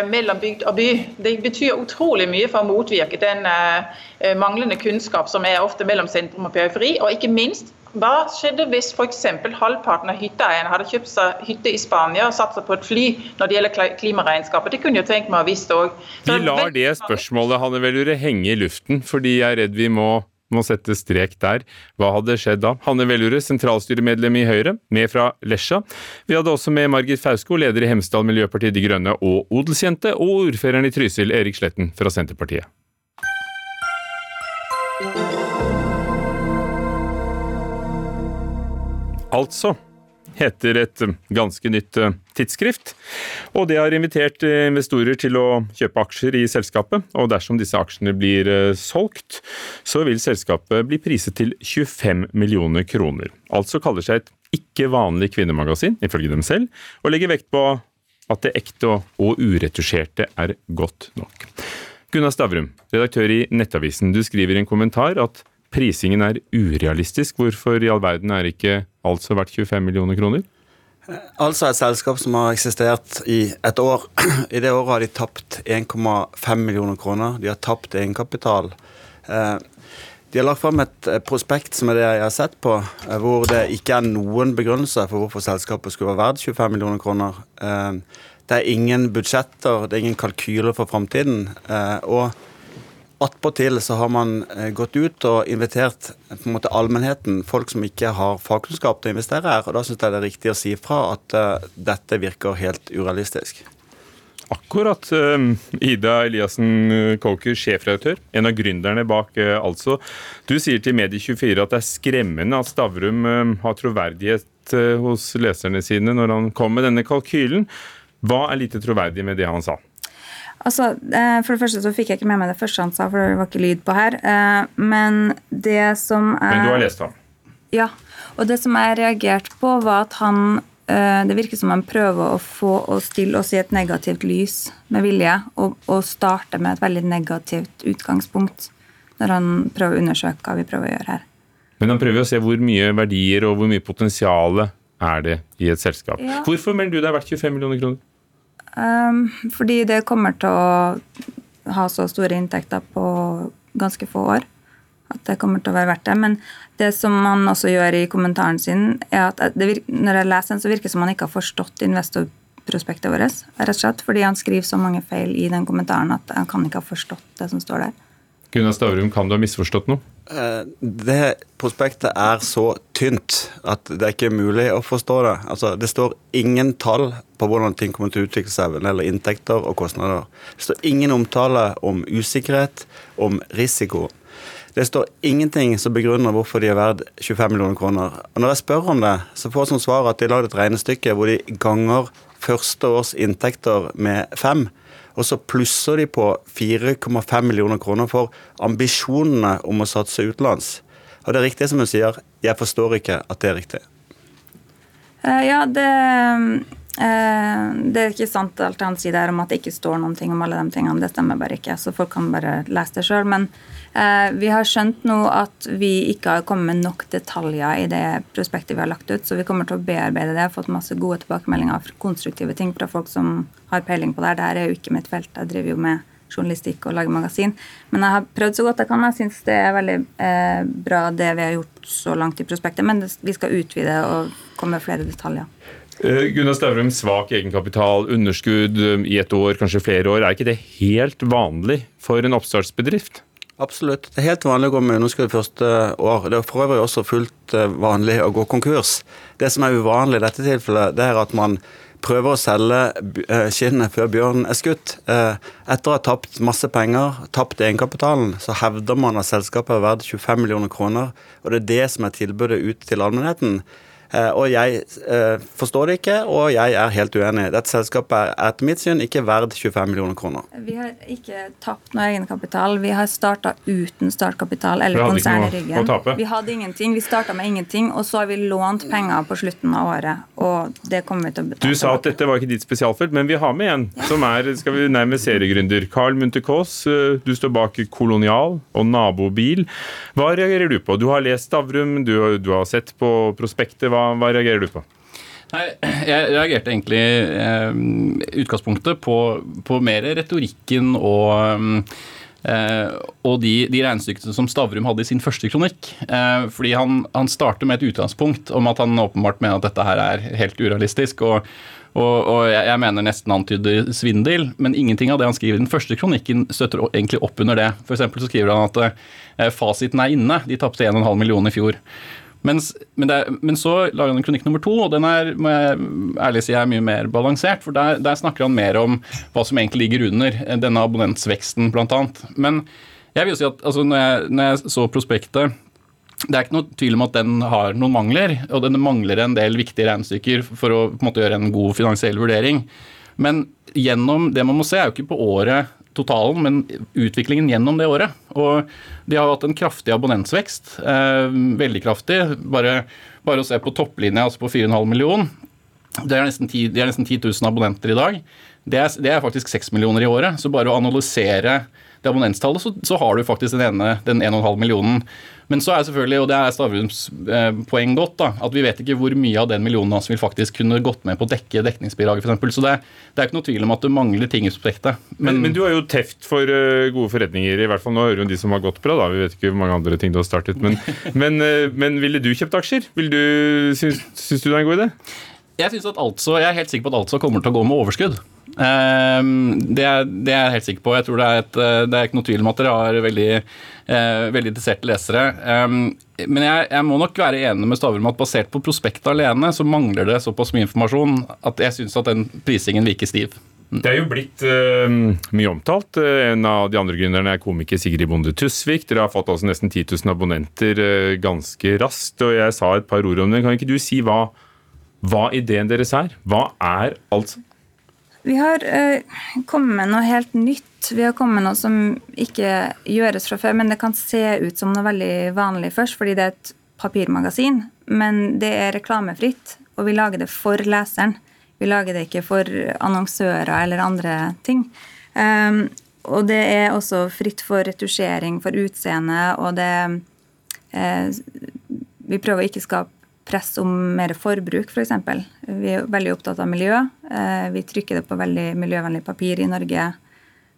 mellom bygd og by. Det betyr utrolig mye for å motvirke den eh, manglende kunnskap som er ofte mellom sentrum og periferi. Og ikke minst hva skjedde hvis f.eks. halvparten av hytteeierne hadde kjøpt seg hytte i Spania og satt seg på et fly når det gjelder klimaregnskapet? Det kunne jo tenkt meg å visst òg. Vi lar det spørsmålet Hanne Velure, henge i luften, fordi jeg er redd vi må må sette strek der. Hva hadde skjedd da? Hanne Velure, sentralstyremedlem i Høyre, med fra Lesja. Vi hadde også med Margit Fausko, leder i Hemsedal Miljøparti De Grønne og odelsjente, og ordføreren i Trysil, Erik Sletten fra Senterpartiet. Altså heter et ganske nytt eh, tidsskrift. Og det har invitert eh, investorer til å kjøpe aksjer i selskapet. Og dersom disse aksjene blir eh, solgt, så vil selskapet bli priset til 25 millioner kroner. Altså kaller seg et ikke vanlig kvinnemagasin, ifølge dem selv, og legger vekt på at det ekte og uretusjerte er godt nok. Gunnar Stavrum, redaktør i Nettavisen, du skriver i en kommentar at prisingen er urealistisk. Hvorfor i all verden er ikke altså verdt 25 millioner kroner? Altså et selskap som har eksistert i et år. I det året har de tapt 1,5 millioner kroner. De har tapt egenkapital. Eh, de har lagt fram et prospekt som er det jeg har sett på, eh, hvor det ikke er noen begrunnelse for hvorfor selskapet skulle være verdt 25 millioner kroner. Eh, det er ingen budsjetter, det er ingen kalkyler for framtiden. Og Attpåtil så har man eh, gått ut og invitert eh, på en måte allmennheten, folk som ikke har fagkunnskap til å investere her. og Da syns jeg det er riktig å si fra at uh, dette virker helt urealistisk. Akkurat. Uh, Ida Eliassen Coker, sjefredaktør, en av gründerne bak uh, altså. Du sier til Medie24 at det er skremmende at Stavrum har troverdighet hos leserne sine når han kom med denne kalkylen. Hva er lite troverdig med det han sa? Altså, eh, For det første så fikk jeg ikke med meg det første han sa, for det var ikke lyd på her. Eh, men det som er Men du har lest ham? Ja. Og det som jeg reagerte på, var at han eh, Det virker som han prøver å få oss til å si et negativt lys med vilje, og, og starte med et veldig negativt utgangspunkt når han prøver å undersøke hva vi prøver å gjøre her. Men han prøver å se hvor mye verdier og hvor mye potensial er det i et selskap. Ja. Hvorfor melder du deg er verdt 25 millioner kroner? Um, fordi det kommer til å ha så store inntekter på ganske få år at det kommer til å være verdt det. Men det som man også gjør i kommentaren sin, er at virker, når jeg leser den, så virker det som han ikke har forstått investorprospektet vårt. rett og slett, Fordi han skriver så mange feil i den kommentaren at han kan ikke ha forstått det som står der. Gunnar Stavrum, kan du ha misforstått noe? Eh, det prospektet er så tynt at det er ikke mulig å forstå det. Altså, det står ingen tall på hvordan ting kommer til å utvikle seg når inntekter og kostnader. Det står ingen omtale om usikkerhet, om risiko. Det står ingenting som begrunner hvorfor de er verdt 25 millioner kroner. Og Når jeg spør om det, så får jeg som svar at de har lagd et regnestykke hvor de ganger første års inntekter med fem. Og så plusser de på 4,5 millioner kroner for ambisjonene om å satse utenlands. Og det er riktig som hun sier, jeg forstår ikke at det er riktig. Uh, ja, det, det er ikke sant alt han sier der om at det ikke står noen ting om alle de tingene. Det stemmer bare ikke, så folk kan bare lese det sjøl. Men eh, vi har skjønt nå at vi ikke har kommet med nok detaljer i det prospektet vi har lagt ut, så vi kommer til å bearbeide det. Jeg har fått masse gode tilbakemeldinger, konstruktive ting fra folk som har peiling på det her. Det her er jo ikke mitt felt. Jeg driver jo med journalistikk og lager magasin. Men jeg har prøvd så godt jeg kan. Jeg syns det er veldig eh, bra det vi har gjort så langt i prospektet. Men vi skal utvide og komme med flere detaljer. Uh, Gunnar Stavrum, svak egenkapital, underskudd um, i et år, kanskje flere år. Er ikke det helt vanlig for en oppstartsbedrift? Absolutt. Det er helt vanlig å gå med underskudd første år. Det er for øvrig også fullt eh, vanlig å gå konkurs. Det som er uvanlig i dette tilfellet, det er at man prøver å selge eh, skinnet før bjørnen er skutt. Eh, etter å ha tapt masse penger, tapt egenkapitalen, så hevder man at selskapet er verdt 25 millioner kroner. Og det er det som er tilbudet ut til allmennheten. Eh, og jeg eh, forstår det ikke, og jeg er helt uenig. Dette selskapet er etter mitt syn ikke verdt 25 millioner kroner. Vi har ikke tapt noe egenkapital. Vi har starta uten startkapital eller konsern i ryggen. Vi hadde ingenting. Vi starta med ingenting, og så har vi lånt penger på slutten av året. Og det kommer vi til å betale. Du sa at dette var ikke ditt spesialfelt, men vi har med en som er skal vi nærmest seriegründer. Carl Munthe Kaas, eh, du står bak Kolonial og Nabobil. Hva reagerer du på? Du har lest Stavrum, du, du har sett på prospektet. Hva, hva reagerer du på? Nei, jeg reagerte egentlig eh, utgangspunktet på, på mer retorikken og eh, og de, de regnestykkene som Stavrum hadde i sin første kronikk. Eh, fordi han, han starter med et utgangspunkt om at han åpenbart mener at dette her er helt urealistisk. og og, og jeg, mener nesten antyder svindel, men ingenting av det han skriver i den første kronikken støtter egentlig opp under det. For så skriver han at eh, fasiten er inne. De tapte 1,5 millioner i fjor. Mens, men, det, men så lager han en kronikk nummer to, og den er må jeg ærlig si er mye mer balansert. For der, der snakker han mer om hva som egentlig ligger under eh, denne abonnentsveksten, annet. Men jeg vil jo si at altså, når, jeg, når jeg så prospektet det er ikke noe tvil om at den har noen mangler, og den mangler en del viktige regnestykker for å en måte gjøre en god finansiell vurdering. Men gjennom det man må se, er jo ikke på året totalen, men utviklingen gjennom det året. Og de har hatt en kraftig abonnentsvekst. Eh, veldig kraftig. Bare, bare å se på topplinja, altså på 4,5 millioner. Det er nesten 10, de er nesten 10 000 abonnenter i dag. Det er, det er faktisk 6 millioner i året. Så bare å analysere det abonnentstallet, så, så har du faktisk den ene, den 1,5 millionen. Men så er selvfølgelig, og det er Stavrums eh, poeng godt, da, at vi vet ikke hvor mye av den millionen hans vil faktisk kunne gått med på å dekke dekningsbidraget, f.eks. Så det, det er ikke noe tvil om at det mangler ting i prosjektet. Men, men du har jo teft for eh, gode forretninger, i hvert fall nå hører vi om de som har gått bra. da, Vi vet ikke hvor mange andre ting du har startet. Men, men, eh, men ville du kjøpt aksjer? Vil du, syns, syns du det er en god idé? Jeg, synes at altså, jeg er helt sikker på at altså kommer til å gå med overskudd. Ehm, det, er, det er jeg helt sikker på. Jeg tror det er, et, eh, det er ikke noe tvil om at dere har veldig, eh, veldig interesserte lesere. Ehm, men jeg, jeg må nok være enig med Stavrum at basert på prospektet alene, så mangler det såpass mye informasjon at jeg syns at den prisingen virker stiv. Det er jo blitt uh, mye omtalt. En av de andre gründerne er komiker Sigrid Bonde Tusvik. Dere har fått altså nesten 10 000 abonnenter uh, ganske raskt. og Jeg sa et par ord om det. Kan ikke du si hva, hva ideen deres er? Hva er altså? Vi har eh, kommet med noe helt nytt. Vi har kommet med noe som ikke gjøres fra før, men det kan se ut som noe veldig vanlig først, fordi det er et papirmagasin. Men det er reklamefritt, og vi lager det for leseren. Vi lager det ikke for annonsører eller andre ting. Um, og det er også fritt for retusjering, for utseende, og det eh, Vi prøver å ikke skape press om mer forbruk, f.eks. Vi er veldig opptatt av miljø. Eh, vi trykker det på veldig miljøvennlig papir i Norge.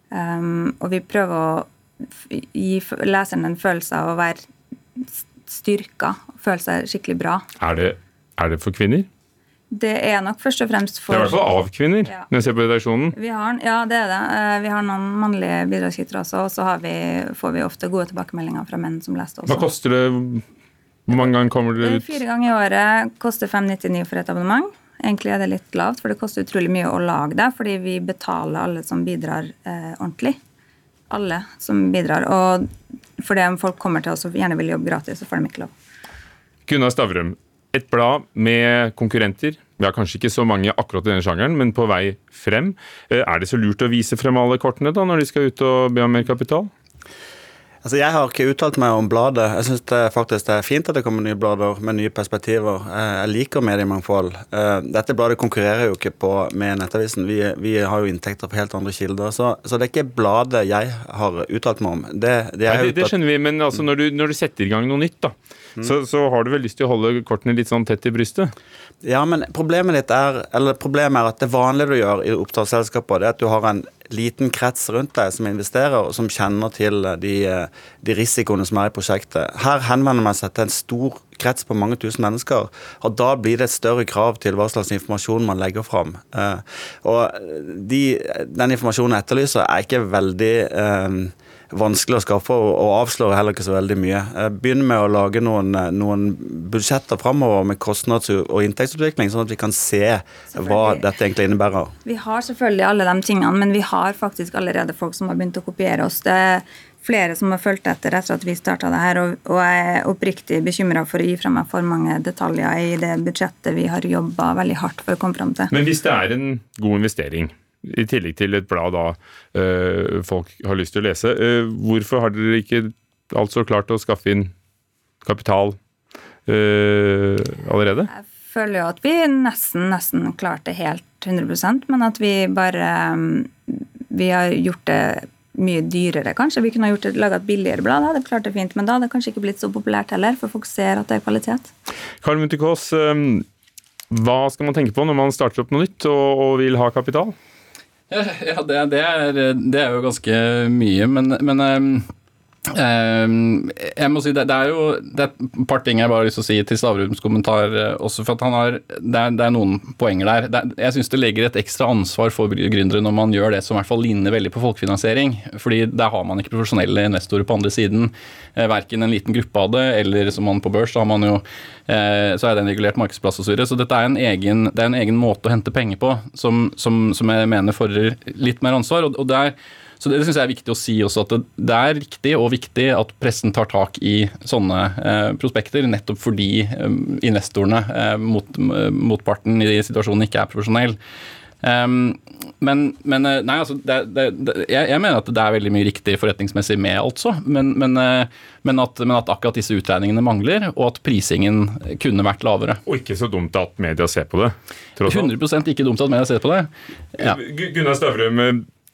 Um, og vi prøver å gi leseren en følelse av å være styrka, føle seg skikkelig bra. Er det, er det for kvinner? Det er nok først og fremst for Det er i hvert fall av kvinner, Ja. når jeg ser på redaksjonen. Vi har, ja, det er det. Eh, Vi har noen mannlige bidragsytere også, og så har vi, får vi ofte gode tilbakemeldinger fra menn som leste også. Hva koster det? Hvor mange ganger kommer dere ut? Fire ganger i året koster 599 for et abonnement. Egentlig er det litt lavt, for det koster utrolig mye å lage det, fordi vi betaler alle som bidrar eh, ordentlig. Alle som bidrar. Og fordi om folk kommer til oss og gjerne vil jobbe gratis, så får de ikke lov. Gunnar Stavrum, et blad med konkurrenter. Vi har kanskje ikke så mange akkurat i denne sjangeren, men på vei frem. Eh, Er det så lurt å vise frem alle kortene da, når de skal ut og be om mer kapital? Altså, Jeg har ikke uttalt meg om bladet. Jeg syns det faktisk det er fint at det kommer nye blader med nye perspektiver. Eh, Jeg liker mediemangfold. Eh, Dette bladet konkurrerer jo ikke på med Nettavisen. Vi, vi har jo inntekter på helt andre kilder. Så, så det er ikke bladet jeg har uttalt meg om. Det, det, Nei, det, det skjønner vi, men altså, når, du, når du setter i gang noe nytt, da, så, så har du vel lyst til å holde kortene litt sånn tett i brystet? Ja, men problemet ditt er Eller problemet er at det vanlige du gjør i oppstartsselskaper, er at du har en liten krets rundt deg som investerer, og som kjenner til de, de risikoene som er i prosjektet. Her henvender man seg til en stor krets på mange tusen mennesker, og da blir det et større krav til hva slags informasjon man legger fram. Eh, og de, den informasjonen jeg etterlyser, er ikke veldig eh, vanskelig å skaffe, og, og avslører heller ikke så veldig mye. Jeg Begynn med å lage noen, eh, noen budsjetter framover med kostnads- og inntektsutvikling, sånn at vi kan se hva dette egentlig innebærer. Vi har selvfølgelig alle de tingene, men vi har faktisk allerede folk som har begynt å kopiere oss. Det, flere som har fulgt etter etter at vi starta det her, og, og jeg er oppriktig bekymra for å gi fra meg for mange detaljer i det budsjettet vi har jobba veldig hardt for å komme fram til. Men hvis det er en god investering, i tillegg til et blad da øh, folk har lyst til å lese, øh, hvorfor har dere ikke altså klart å skaffe inn kapital øh, allerede? Jeg føler jo at vi nesten, nesten klarte helt 100% men at vi bare Vi har gjort det mye dyrere, kanskje. Vi kunne ha gjort laga et billigere blad, det hadde klart det fint, men da hadde det kanskje ikke blitt så populært heller, for folk ser at det er kvalitet. Karl Muntikås, hva skal man tenke på når man starter opp noe nytt og, og vil ha kapital? Ja, det, det, er, det, er, jo ganske mye, men, men Ehm, jeg må si det, det, er jo det er et par ting jeg bare har lyst til å si til Stavrums kommentar eh, også. for at han har, Det er, det er noen poenger der. Er, jeg syns det legger et ekstra ansvar for gründere når man gjør det som i hvert fall ligner veldig på folkefinansiering. fordi der har man ikke profesjonelle investorer på andre siden. Eh, verken en liten gruppe av det, eller som man på børs, så har man jo eh, så er det en regulert markedsplass osv. Så, så dette er en, egen, det er en egen måte å hente penger på som, som, som jeg mener fordrer litt mer ansvar. og, og er så Det, det syns jeg er viktig å si også, at det, det, er riktig og viktig at pressen tar tak i sånne eh, prospekter, nettopp fordi eh, investorene, eh, mot, motparten i de situasjonene, ikke er profesjonell. Um, men, men, nei, altså, det, det, jeg, jeg, mener at det er veldig mye riktig forretningsmessig med, altså. Men, men, men, at, men, at, akkurat disse utregningene mangler, og at prisingen kunne vært lavere. Og ikke så dumt at media ser på det? 100% ikke dumt at media ser på det. Ja. Gunnar Stavrum,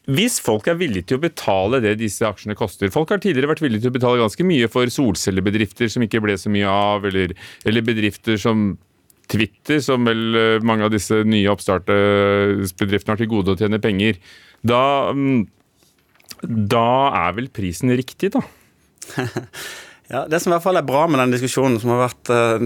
hvis folk er villige til å betale det disse aksjene koster Folk har tidligere vært villige til å betale ganske mye for solcellebedrifter som ikke ble så mye av, eller, eller bedrifter som Twitter, som vel eh, mange av disse nye oppstartbedriftene har til gode å tjene penger. Da, mm, da er vel prisen riktig, da? Ja, Det som i hvert fall er bra med den diskusjonen, som har vært uh,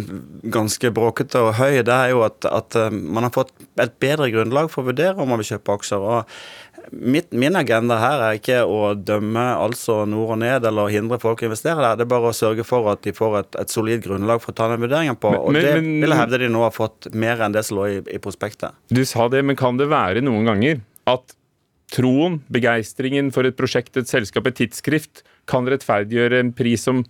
ganske bråkete og høy, det er jo at, at uh, man har fått et bedre grunnlag for å vurdere om man vil kjøpe aksjer. og Mitt, min agenda her er ikke å dømme altså nord og ned eller hindre folk å investere der. Det er bare å sørge for at de får et, et solid grunnlag for å ta den vurderingen på. og men, Det men, vil jeg hevde de nå har fått mer enn det som lå i, i prospektet. Du sa det, men kan det være noen ganger at troen, begeistringen for et prosjekt, et selskap, et tidsskrift, kan rettferdiggjøre en pris som,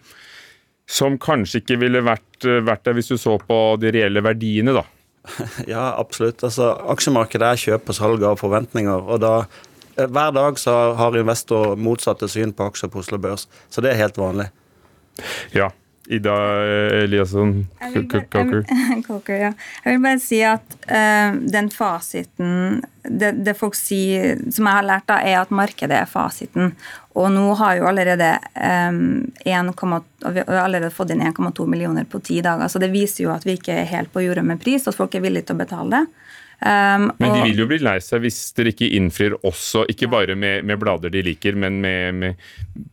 som kanskje ikke ville vært, vært der hvis du så på de reelle verdiene, da? Ja, absolutt. Altså, aksjemarkedet er kjøp og salg av forventninger. og da Eh, hver dag så har investor motsatte syn på aksjer på Oslo Børs, så det er helt vanlig. Ja. Ida Eliasson Coker. ja. Jeg vil bare si at uh, den fasiten det, det, folk sier, som jeg har lært, da, er at markedet er fasiten. Og nå har jo allerede, um, 1, vi har allerede fått inn 1,2 millioner på ti dager. Så det viser jo at vi ikke er helt på jordet med pris, at folk er villige til å betale det. Um, men de vil jo bli lei seg hvis dere ikke innfrir også, ikke bare med, med blader de liker, men med, med,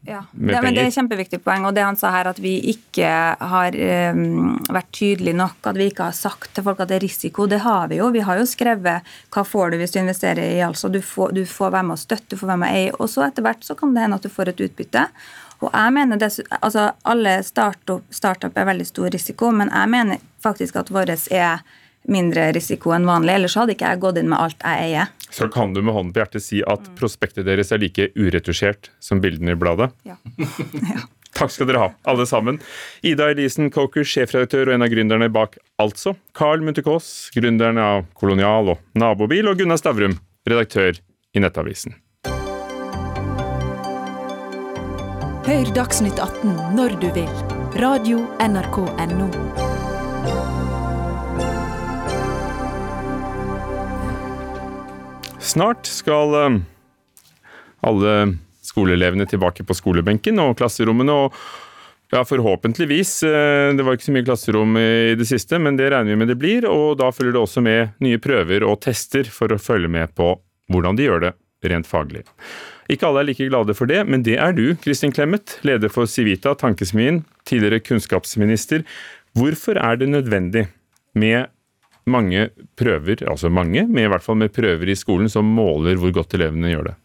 ja. med det, penger. det er et kjempeviktig poeng. Og det han sa her, at vi ikke har um, vært tydelige nok, at vi ikke har sagt til folk at det er risiko. Det har vi jo. Vi har jo skrevet hva får du hvis du investerer i altså. Du får, du får være med å støtte, du får være med å eie. Og så etter hvert så kan det hende at du får et utbytte. Og jeg mener det, altså Alle startup, startup er veldig stor risiko, men jeg mener faktisk at vårt er mindre risiko enn vanlig. Ellers hadde ikke jeg gått inn med alt jeg eier. Så kan du med hånden på hjertet si at prospektet deres er like uretusjert som bildene i bladet? Ja. ja. Takk skal dere ha, alle sammen. Ida Elisen Coker, sjefredaktør og en av gründerne bak Altså. Carl Munterkås, gründeren av Kolonial og Nabobil. Og Gunnar Stavrum, redaktør i Nettavisen. Hør Dagsnytt 18 når du vil. Radio NRK Radio.nrk.no. Snart skal eh, alle skoleelevene tilbake på skolebenken og klasserommene. og ja, Forhåpentligvis. Eh, det var ikke så mye klasserom i det siste, men det regner vi med det blir. Og da følger det også med nye prøver og tester for å følge med på hvordan de gjør det rent faglig. Ikke alle er like glade for det, men det er du, Kristin Clemet, leder for Civita, tankesmien, tidligere kunnskapsminister. Hvorfor er det nødvendig med mange prøver, altså mange, men i hvert fall med prøver i skolen som måler hvor godt elevene gjør det?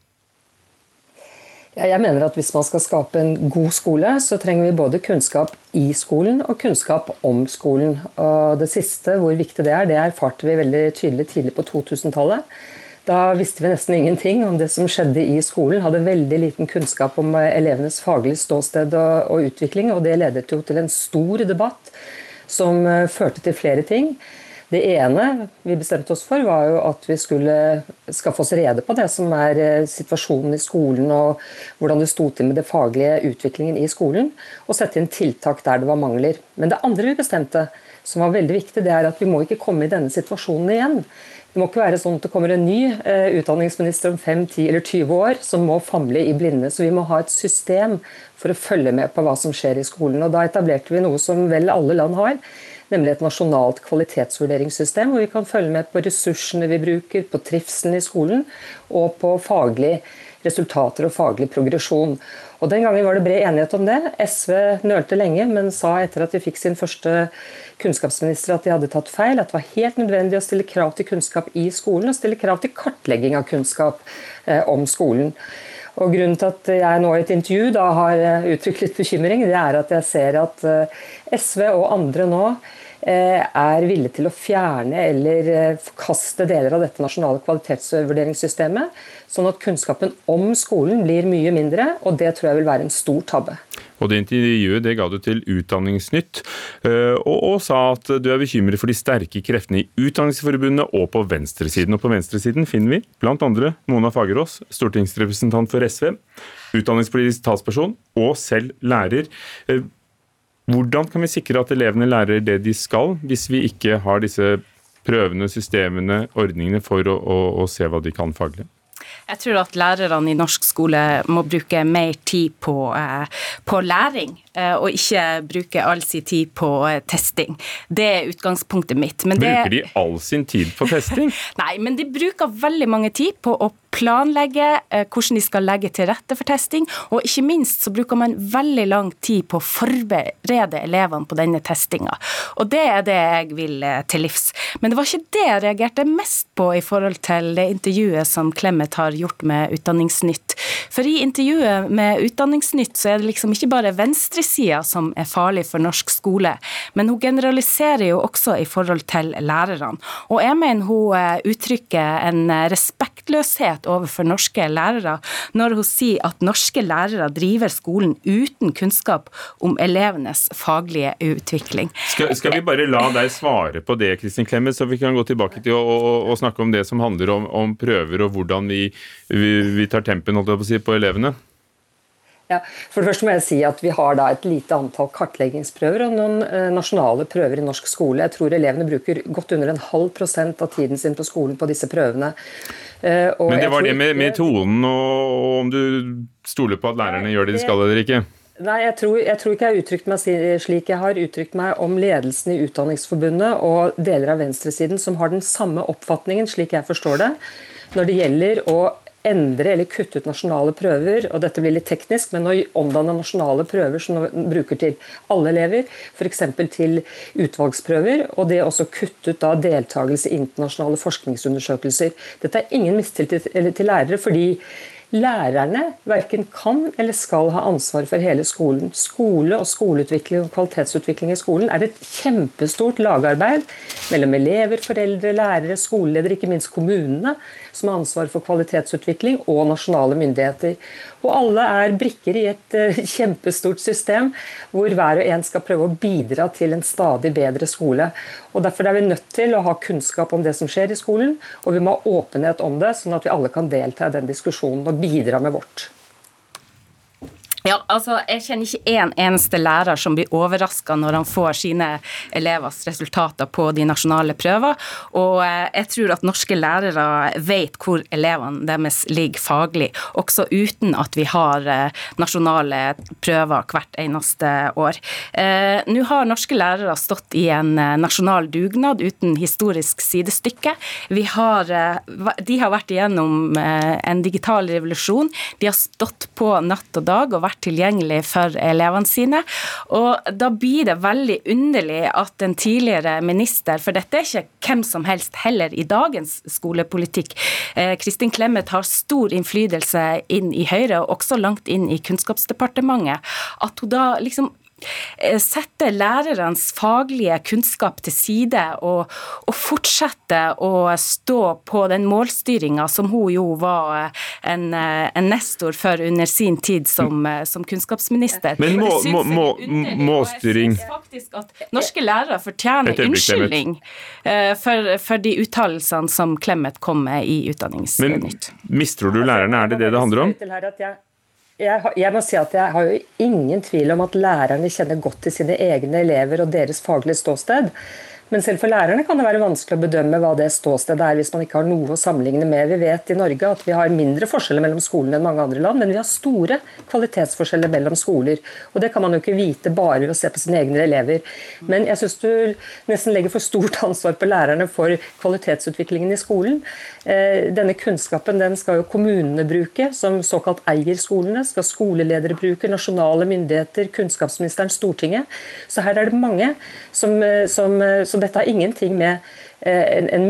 Jeg mener at Hvis man skal skape en god skole, så trenger vi både kunnskap i skolen og kunnskap om skolen. Og Det siste, hvor viktig det er, det erfarte vi veldig tydelig tidlig på 2000-tallet. Da visste vi nesten ingenting om det som skjedde i skolen. Hadde veldig liten kunnskap om elevenes faglige ståsted og, og utvikling. Og det ledet jo til en stor debatt som eh, førte til flere ting. Det ene vi bestemte oss for, var jo at vi skulle skaffe oss rede på det som er eh, situasjonen i skolen, og hvordan det sto til med det faglige utviklingen i skolen, og sette inn tiltak der det var mangler. Men det andre vi bestemte, som var veldig viktig, det er at vi må ikke komme i denne situasjonen igjen. Det må ikke være sånn at det kommer en ny eh, utdanningsminister om 5, 10 eller 20 år som må famle i blinde. Så vi må ha et system for å følge med på hva som skjer i skolen. Og Da etablerte vi noe som vel alle land har, nemlig et nasjonalt kvalitetsvurderingssystem, hvor vi kan følge med på ressursene vi bruker, på trivselen i skolen og på faglige resultater og faglig progresjon. Og Den gangen var det bred enighet om det. SV nølte lenge, men sa etter at de fikk sin første kunnskapsminister at de hadde tatt feil, at det var helt nødvendig å stille krav til kunnskap i skolen og stille krav til kartlegging av kunnskap eh, om skolen. Og Grunnen til at jeg nå i et intervju da har eh, uttrykt litt bekymring, det er at jeg ser at eh, SV og andre nå Eh, er villig til å fjerne eller forkaste deler av dette nasjonale kvalitetsvurderingssystemet, sånn at kunnskapen om skolen blir mye mindre, og det tror jeg vil være en stor tabbe. Og Det intervjuet det ga du til Utdanningsnytt, eh, og, og, sa at du er bekymret for de sterke kreftene i Utdanningsforbundet og på venstresiden. Og På venstresiden finner vi bl.a. Mona Fagerås, stortingsrepresentant for SV, utdanningspolitisk talsperson og selv lærer. Hvordan kan vi sikre at elevene lærer det de skal, hvis vi ikke har disse prøvene, systemene, ordningene for å, å, å se hva de kan faglig? Jeg tror at lærerne i norsk skole må bruke mer tid på, eh, på læring, eh, og ikke bruke all sin tid på eh, testing. Det er utgangspunktet mitt. Det... Bruker de all sin tid på testing? Nei, men de bruker veldig mange tid på å planlegge hvordan de skal legge til rette for testing, og ikke minst så bruker man veldig lang tid på å forberede elevene på denne testinga. Og det er det jeg vil til livs. Men det var ikke det jeg reagerte mest på i forhold til det intervjuet som Clemet har gjort med Utdanningsnytt. For i intervjuet med Utdanningsnytt så er det liksom ikke bare venstresida som er farlig for norsk skole, men hun generaliserer jo også i forhold til lærerne. Og jeg mener hun eh, uttrykker en respektløshet overfor norske lærere når hun sier at norske lærere driver skolen uten kunnskap om elevenes faglige utvikling. Skal, skal vi bare la deg svare på det, Kristin Clemet, så vi kan gå tilbake til å, å, å snakke om det som handler om, om prøver og hvordan vi vi, vi tar tempen på, si, på elevene? Ja, for det første må jeg si at Vi har da et lite antall kartleggingsprøver og noen eh, nasjonale prøver i norsk skole. Jeg tror elevene bruker godt under en halv prosent av tiden sin på skolen på disse prøvene. Eh, og Men det var det med tonen, og om du stoler på at lærerne gjør det de skal eller ikke? Nei, jeg tror, jeg tror, ikke jeg har uttrykt meg slik jeg har uttrykt meg om ledelsen i Utdanningsforbundet og deler av venstresiden som har den samme oppfatningen, slik jeg forstår det, når det gjelder å endre eller kutte ut nasjonale prøver, og dette blir litt teknisk, men å omdanne nasjonale prøver som man bruker til alle elever, f.eks. til utvalgsprøver, og det også kutte ut da deltakelse i internasjonale forskningsundersøkelser. Dette er ingen mistillit til, lærere, fordi Lærerne verken kan eller skal ha ansvar for hele skolen. Skole og skoleutvikling og kvalitetsutvikling i skolen er et kjempestort lagarbeid mellom elever, foreldre, lærere, skoleledere, ikke minst kommunene, som har ansvar for kvalitetsutvikling, og nasjonale myndigheter. Og alle er brikker i et uh, kjempestort system hvor hver og en skal prøve å bidra til en stadig bedre skole. Og Derfor er vi nødt til å ha kunnskap om det som skjer i skolen, og vi må ha åpenhet om det, sånn at vi alle kan delta i den diskusjonen og bidra med vårt. Ja, altså, Jeg kjenner ikke én en eneste lærer som blir overraska når han får sine elevers resultater på de nasjonale prøver. Og eh, jeg tror at norske lærere vet hvor elevene deres ligger faglig, også uten at vi har eh, nasjonale prøver hvert eneste år. Eh, nå har norske lærere stått i en nasjonal dugnad uten historisk sidestykke. Har, de har vært igjennom en digital revolusjon. De har stått på natt og dag og vært vært tilgjengelig for elevene sine. Og da blir det veldig underlig at en tidligere minister, for dette er ikke hvem som helst heller i dagens skolepolitikk, eh, Kristin Clemet har stor innflytelse inn i Høyre, og også langt inn i Kunnskapsdepartementet, at hun da liksom sette lærernes faglige kunnskap til side og, og fortsette å stå på den målstyringa som hun jo var en, en nestor for under sin tid som, som kunnskapsminister. Men må, må, må, målstyring Norske lærere fortjener unnskyldning for, for de uttalelsene som Clemet kom med i Utdanningsnytt. Men mistror du lærerne, er det det det handler om? Jeg, jeg, må si at jeg har jo ingen tvil om at lærerne kjenner godt til sine egne elever og deres faglige ståsted. Men selv for lærerne kan det være vanskelig å bedømme hva det ståstedet er hvis man ikke har noe å sammenligne med. Vi vet i Norge at vi har mindre forskjeller mellom skolene enn mange andre land, men vi har store kvalitetsforskjeller mellom skoler. Og det kan man jo ikke vite bare ved å se på sine egne elever. Men jeg syns du nesten legger for stort ansvar på lærerne for kvalitetsutviklingen i skolen. Eh, denne kunnskapen den skal jo kommunene bruke, som såkalt eier skolene. Skal skoleledere bruke, nasjonale myndigheter, kunnskapsministeren, Stortinget. Så her er det mange som, eh, som, eh, som dette har ingenting med en, en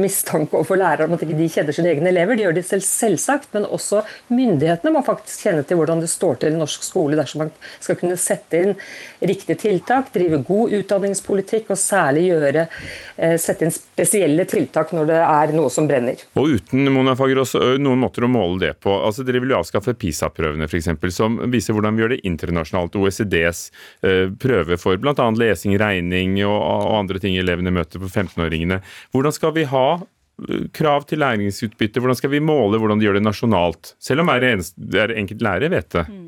mistanke overfor lærere om at ikke de kjenner sine egne elever. De gjør det selv, selvsagt, men også myndighetene må faktisk kjenne til hvordan det står til i norsk skole dersom man skal kunne sette inn riktige tiltak, drive god utdanningspolitikk og særlig gjøre, eh, sette inn spesielle tiltak når det er noe som brenner. Og uten Mona Fagerås, noen måter å måle det på. Altså, dere vil jo avskaffe PISA-prøvene f.eks., som viser hvordan vi gjør det internasjonalt. OECDs prøve for bl.a. lesing, regning og andre ting elevene møter på 15-åringer tingene. Hvordan skal vi ha krav til læringsutbytte? Hvordan skal vi måle hvordan de gjør det nasjonalt? Selv om hver er enkelt lærer vet det. Mm.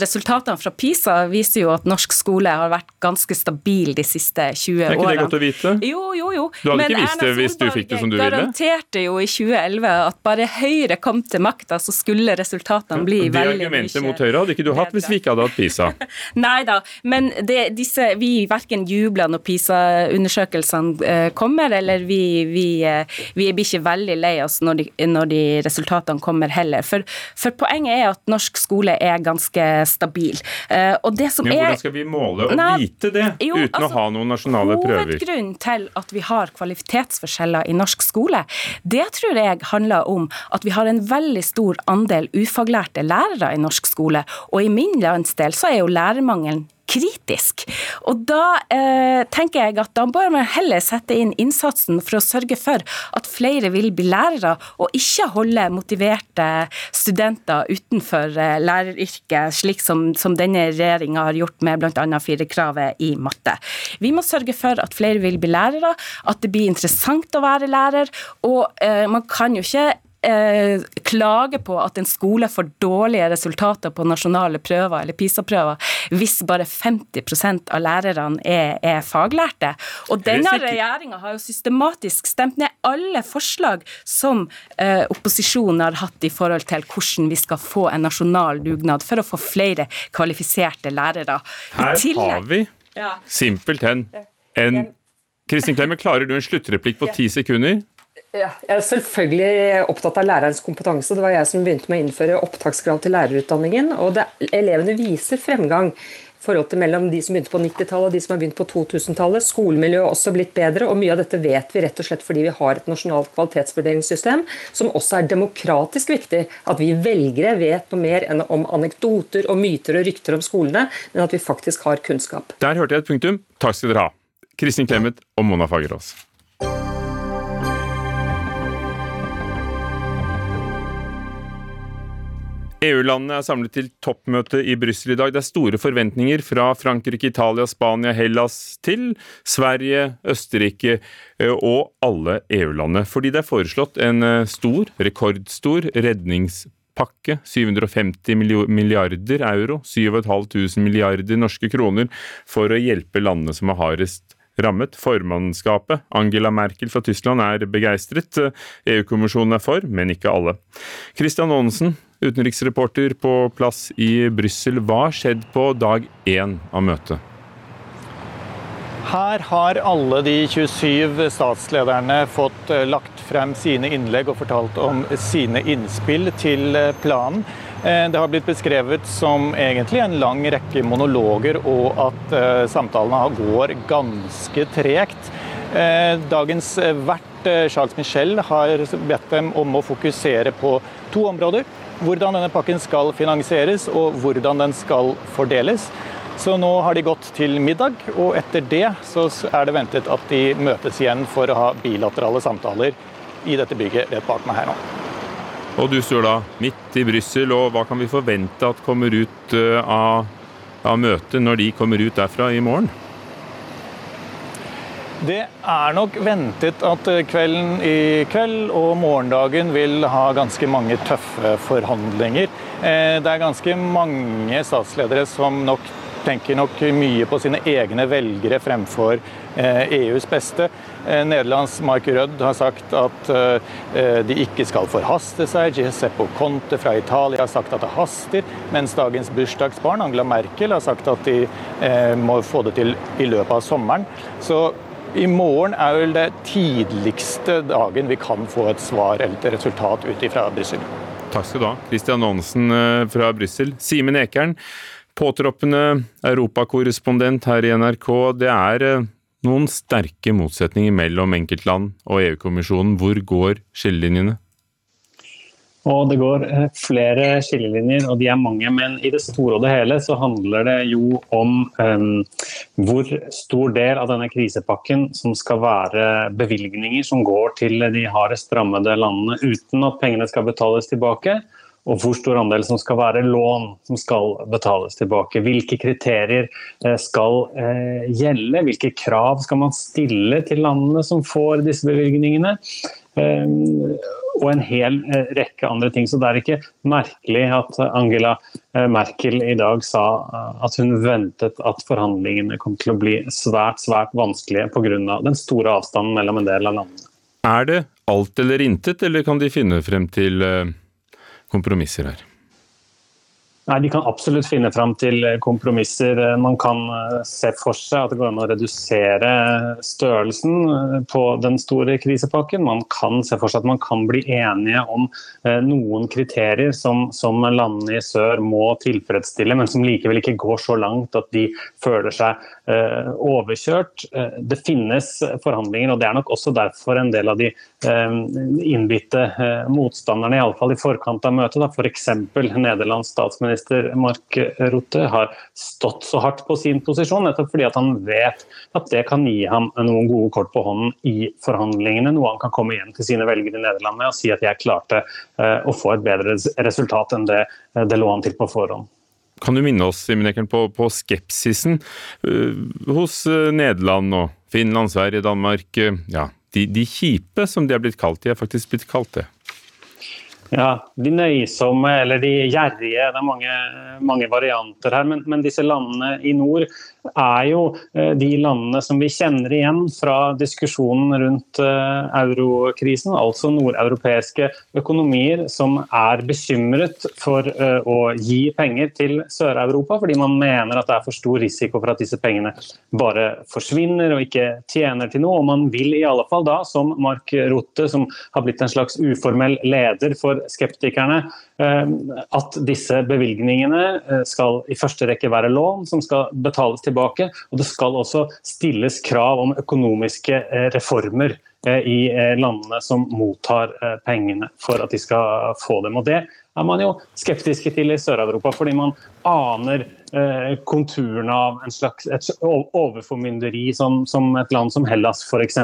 Resultatene fra PISA viser jo at norsk skole har vært ganske stabil de siste 20 årene. Er ikke det godt å vite? Jo, jo, jo. Du hadde Men ikke visst det hvis du fikk det som du ville? garanterte jo i 2011 at bare Høyre kom til makta, så skulle resultatene bli veldig mye Det argumentet mot Høyre hadde ikke du hatt hvis vi ikke hadde hatt PISA? Nei da, men det, disse, vi verken jubler når PISA-undersøkelsene eh, kommer, eller vi, vi eh, vi blir ikke veldig lei oss når de, når de resultatene kommer heller. For, for, poenget er at norsk skole er ganske stabil. Uh, og det som Men hvordan skal vi måle og nei, vite det jo, uten altså, å ha noen nasjonale prøver? Hovedgrunnen til at vi har kvalitetsforskjeller i norsk skole, det tror jeg handler om at vi har en veldig stor andel ufaglærte lærere i norsk skole. Og i min landsdel så er jo lærermangelen kritisk. Og da eh, tenker jeg at da bør man heller sette inn innsatsen for å sørge for at flere vil bli lærere, og ikke holde motiverte studenter utenfor eh, læreryrket, slik som, som denne regjeringa har gjort med bl.a. firerkravet i matte. Vi må sørge for at flere vil bli lærere, at det blir interessant å være lærer, og eh, man kan jo ikke eh, klage på at en skole får dårlige resultater på nasjonale prøver eller PISA-prøver hvis bare 50% av lærerne er, er faglærte. Og denne regjeringa har jo systematisk stemt ned alle forslag som eh, opposisjonen har hatt i forhold til hvordan vi skal få en nasjonal dugnad for å få flere kvalifiserte lærere. Her har vi simpelthen en Kristin Clemet, klarer du en sluttreplikk på ti sekunder? Ja, jeg er selvfølgelig opptatt av lærerens kompetanse. Det var jeg som begynte med å innføre opptakskrav til lærerutdanningen. og det, Elevene viser fremgang forholdet mellom de som begynte på 90-tallet og de som har begynt på 2000-tallet. Skolemiljøet har også blitt bedre, og mye av dette vet vi rett og slett fordi vi har et nasjonalt kvalitetsvurderingssystem, som også er demokratisk viktig. At vi velgere vet noe mer enn om anekdoter og myter og rykter om skolene, men at vi faktisk har kunnskap. Der hørte jeg et punktum. Takk skal dere ha. Kristin Clemet og Mona Fagerås. EU-landene er samlet til toppmøte i Brussel i dag. Det er store forventninger fra Frankrike, Italia, Spania, Hellas til Sverige, Østerrike eh, og alle EU-landene. Fordi det er foreslått en eh, stor, rekordstor redningspakke. 750 milliarder euro, 7500 milliarder norske kroner, for å hjelpe landene som er hardest rammet. Formannskapet, Angela Merkel fra Tyskland, er begeistret. EU-kommisjonen er for, men ikke alle. Christian Aanensen, utenriksreporter på plass i Brussel. Hva har skjedd på dag én av møtet? Her har alle de 27 statslederne fått eh, lagt frem sine innlegg og fortalt om sine innspill til eh, planen. Eh, det har blitt beskrevet som egentlig en lang rekke monologer, og at samtalene går ganske tregt. Dagens vert, Charles Michel, har bedt dem om å fokusere på to områder hvordan denne pakken skal finansieres og hvordan den skal fordeles. Så nå har de gått til middag, og etter det så er det ventet at de møtes igjen for å ha bilaterale samtaler i dette bygget rett bak meg her nå. Og du står da midt i Brussel, og hva kan vi forvente at kommer ut eh, av, av møtet når de kommer ut derfra i morgen? Det er nok ventet at kvelden i kveld og morgendagen vil ha ganske mange tøffe forhandlinger. Eh, det er ganske mange statsledere som nok tenker nok mye på sine egne velgere fremfor EUs eh, e beste. Eh, Nederlands Mark Rødd har sagt at de ikke skal forhaste seg. Giuseppe Conte fra Italia har sagt at det haster. Mens dagens bursdagsbarn, Angela Merkel, har sagt at de må få det til i løpet av sommeren. Så i morgen er vel det tidligste dagen vi kan få et svar eller et resultat ut fra Brussel. Takk skal du ha, Christian Aansen eh, fra Brussel. Simen Ekern, påtroppende europakorrespondent her i NRK. Det er eh, noen sterke motsetninger mellom enkeltland og EU-kommisjonen. Hvor går skillelinjene? Og Det går eh, flere skillelinjer, og de er mange. Men i det store og det hele så handler det jo om um, hvor stor del av denne krisepakken som skal være bevilgninger som går til de hardest rammede landene uten at pengene skal betales tilbake. Og hvor stor andel som skal være lån som skal betales tilbake. Hvilke kriterier eh, skal gjelde, hvilke krav skal man stille til landene som får disse bevilgningene. Ehm, og en hel eh, rekke andre ting. Så det er ikke merkelig at Angela eh, Merkel i dag sa eh, at hun ventet at forhandlingene kom til å bli svært, svært vanskelige pga. den store avstanden mellom en del av landene. Er det alt eller intet, eller kan de finne frem til kompromisser her? Nei, De kan absolutt finne fram til eh, kompromisser. Eh, man kan eh, se for seg at det går an å redusere størrelsen på den store krisepakken. Man kan se for seg at man kan bli enige om noen kriterier som, som landene i sør må tilfredsstille, men som likevel ikke går så langt at de føler seg overkjørt. Det finnes forhandlinger, og det er nok også derfor en del av de innbitte motstanderne, iallfall i forkant av møtet, f.eks. Nederlands statsminister statsminister Mark Rutte har stått så hardt på sin posisjon, nettopp fordi han vet at det kan gi ham noen gode kort på hånden i forhandlingene. Noe han kan komme hjem til sine velgere i Nederland med og si at jeg klarte eh, å få et bedre resultat enn det eh, det lå an til på forhånd. Kan du minne oss på, på skepsisen uh, hos Nederland og Finland, Sverige, Danmark? Ja, de, de, kjipe, som de er blitt kalt. De er faktisk blitt kalt det. Ja, De nøysomme eller de gjerrige. Det er mange, mange varianter her. Men, men, disse landene i nord er jo eh, de landene som vi kjenner igjen fra diskusjonen rundt eh, eurokrisen. Altså nordeuropeiske økonomier som er bekymret for eh, å gi penger til Sør-Europa, fordi man mener at det er for stor risiko for at disse pengene bare forsvinner og ikke tjener til noe. Og man vil i alle fall da, som Mark Rotte, som har blitt en slags uformell leder for skeptikerne, at disse bevilgningene skal i første rekke være lån som skal betales tilbake. Og det skal også stilles krav om økonomiske eh, reformer eh, i eh, landene som mottar pengene for at de skal få dem. Og Det er man jo skeptiske til i Sør-Europa, fordi man aner Eh, konturene av en slags, et overformynderi som, som et land som Hellas f.eks.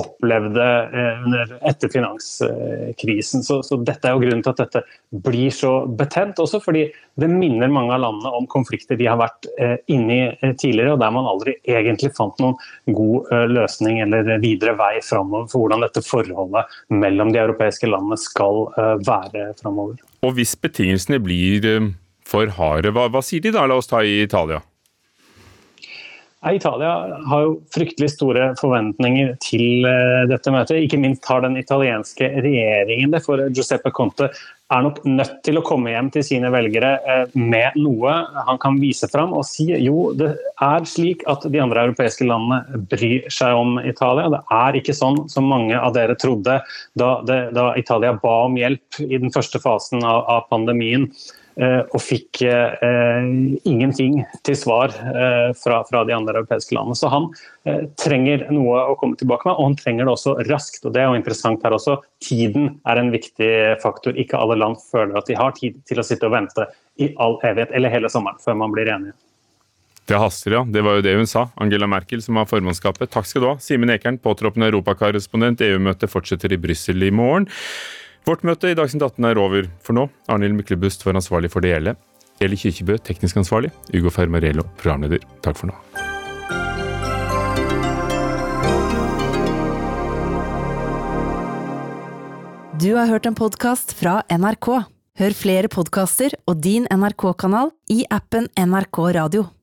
opplevde eh, under, etter finanskrisen. Så, så, Dette er jo grunnen til at dette blir så betent, også fordi det minner mange av landene om konflikter de har vært eh, inne i tidligere, og der man aldri egentlig fant noen god løsning eller videre vei framover for hvordan dette forholdet mellom de europeiske landene skal være framover. Og hvis betingelsene blir for harde. Hva, hva sier de da? La oss ta i Italia. Italia har jo fryktelig store forventninger til eh, dette møtet. Ikke minst har den italienske regjeringen det. For Giuseppe Conte er nok nødt til å komme hjem til sine velgere eh, med noe han kan vise fram og si jo, det er slik at de andre europeiske landene bryr seg om Italia. Det er ikke sånn som mange av dere trodde da, da Italia ba om hjelp i den første fasen av, av pandemien. Eh, og fikk eh, ingenting til svar eh, fra, fra, de andre europeiske landene. Så han trenger noe å komme tilbake med, og han trenger det også raskt. og Det er jo interessant her også. Tiden er en viktig faktor. Ikke alle land føler at de har tid til å sitte og vente i all evighet eller hele sommeren før man blir enige. Det haster, ja. Det var jo det hun sa. Angela Merkel, som har formannskapet. Takk skal du ha. Simen Ekern, påtroppende europakorrespondent. EU-møtet fortsetter i Brussel i morgen. Vårt møte i Dagsnytt 18 er over for nå. Arnhild Myklebust var ansvarlig for det hele. Eli Kirkebø, teknisk ansvarlig. Ugo Fermarello, programleder. Takk for nå. Du har hørt en podkast fra NRK. Hør flere podkaster og din NRK-kanal i appen NRK Radio.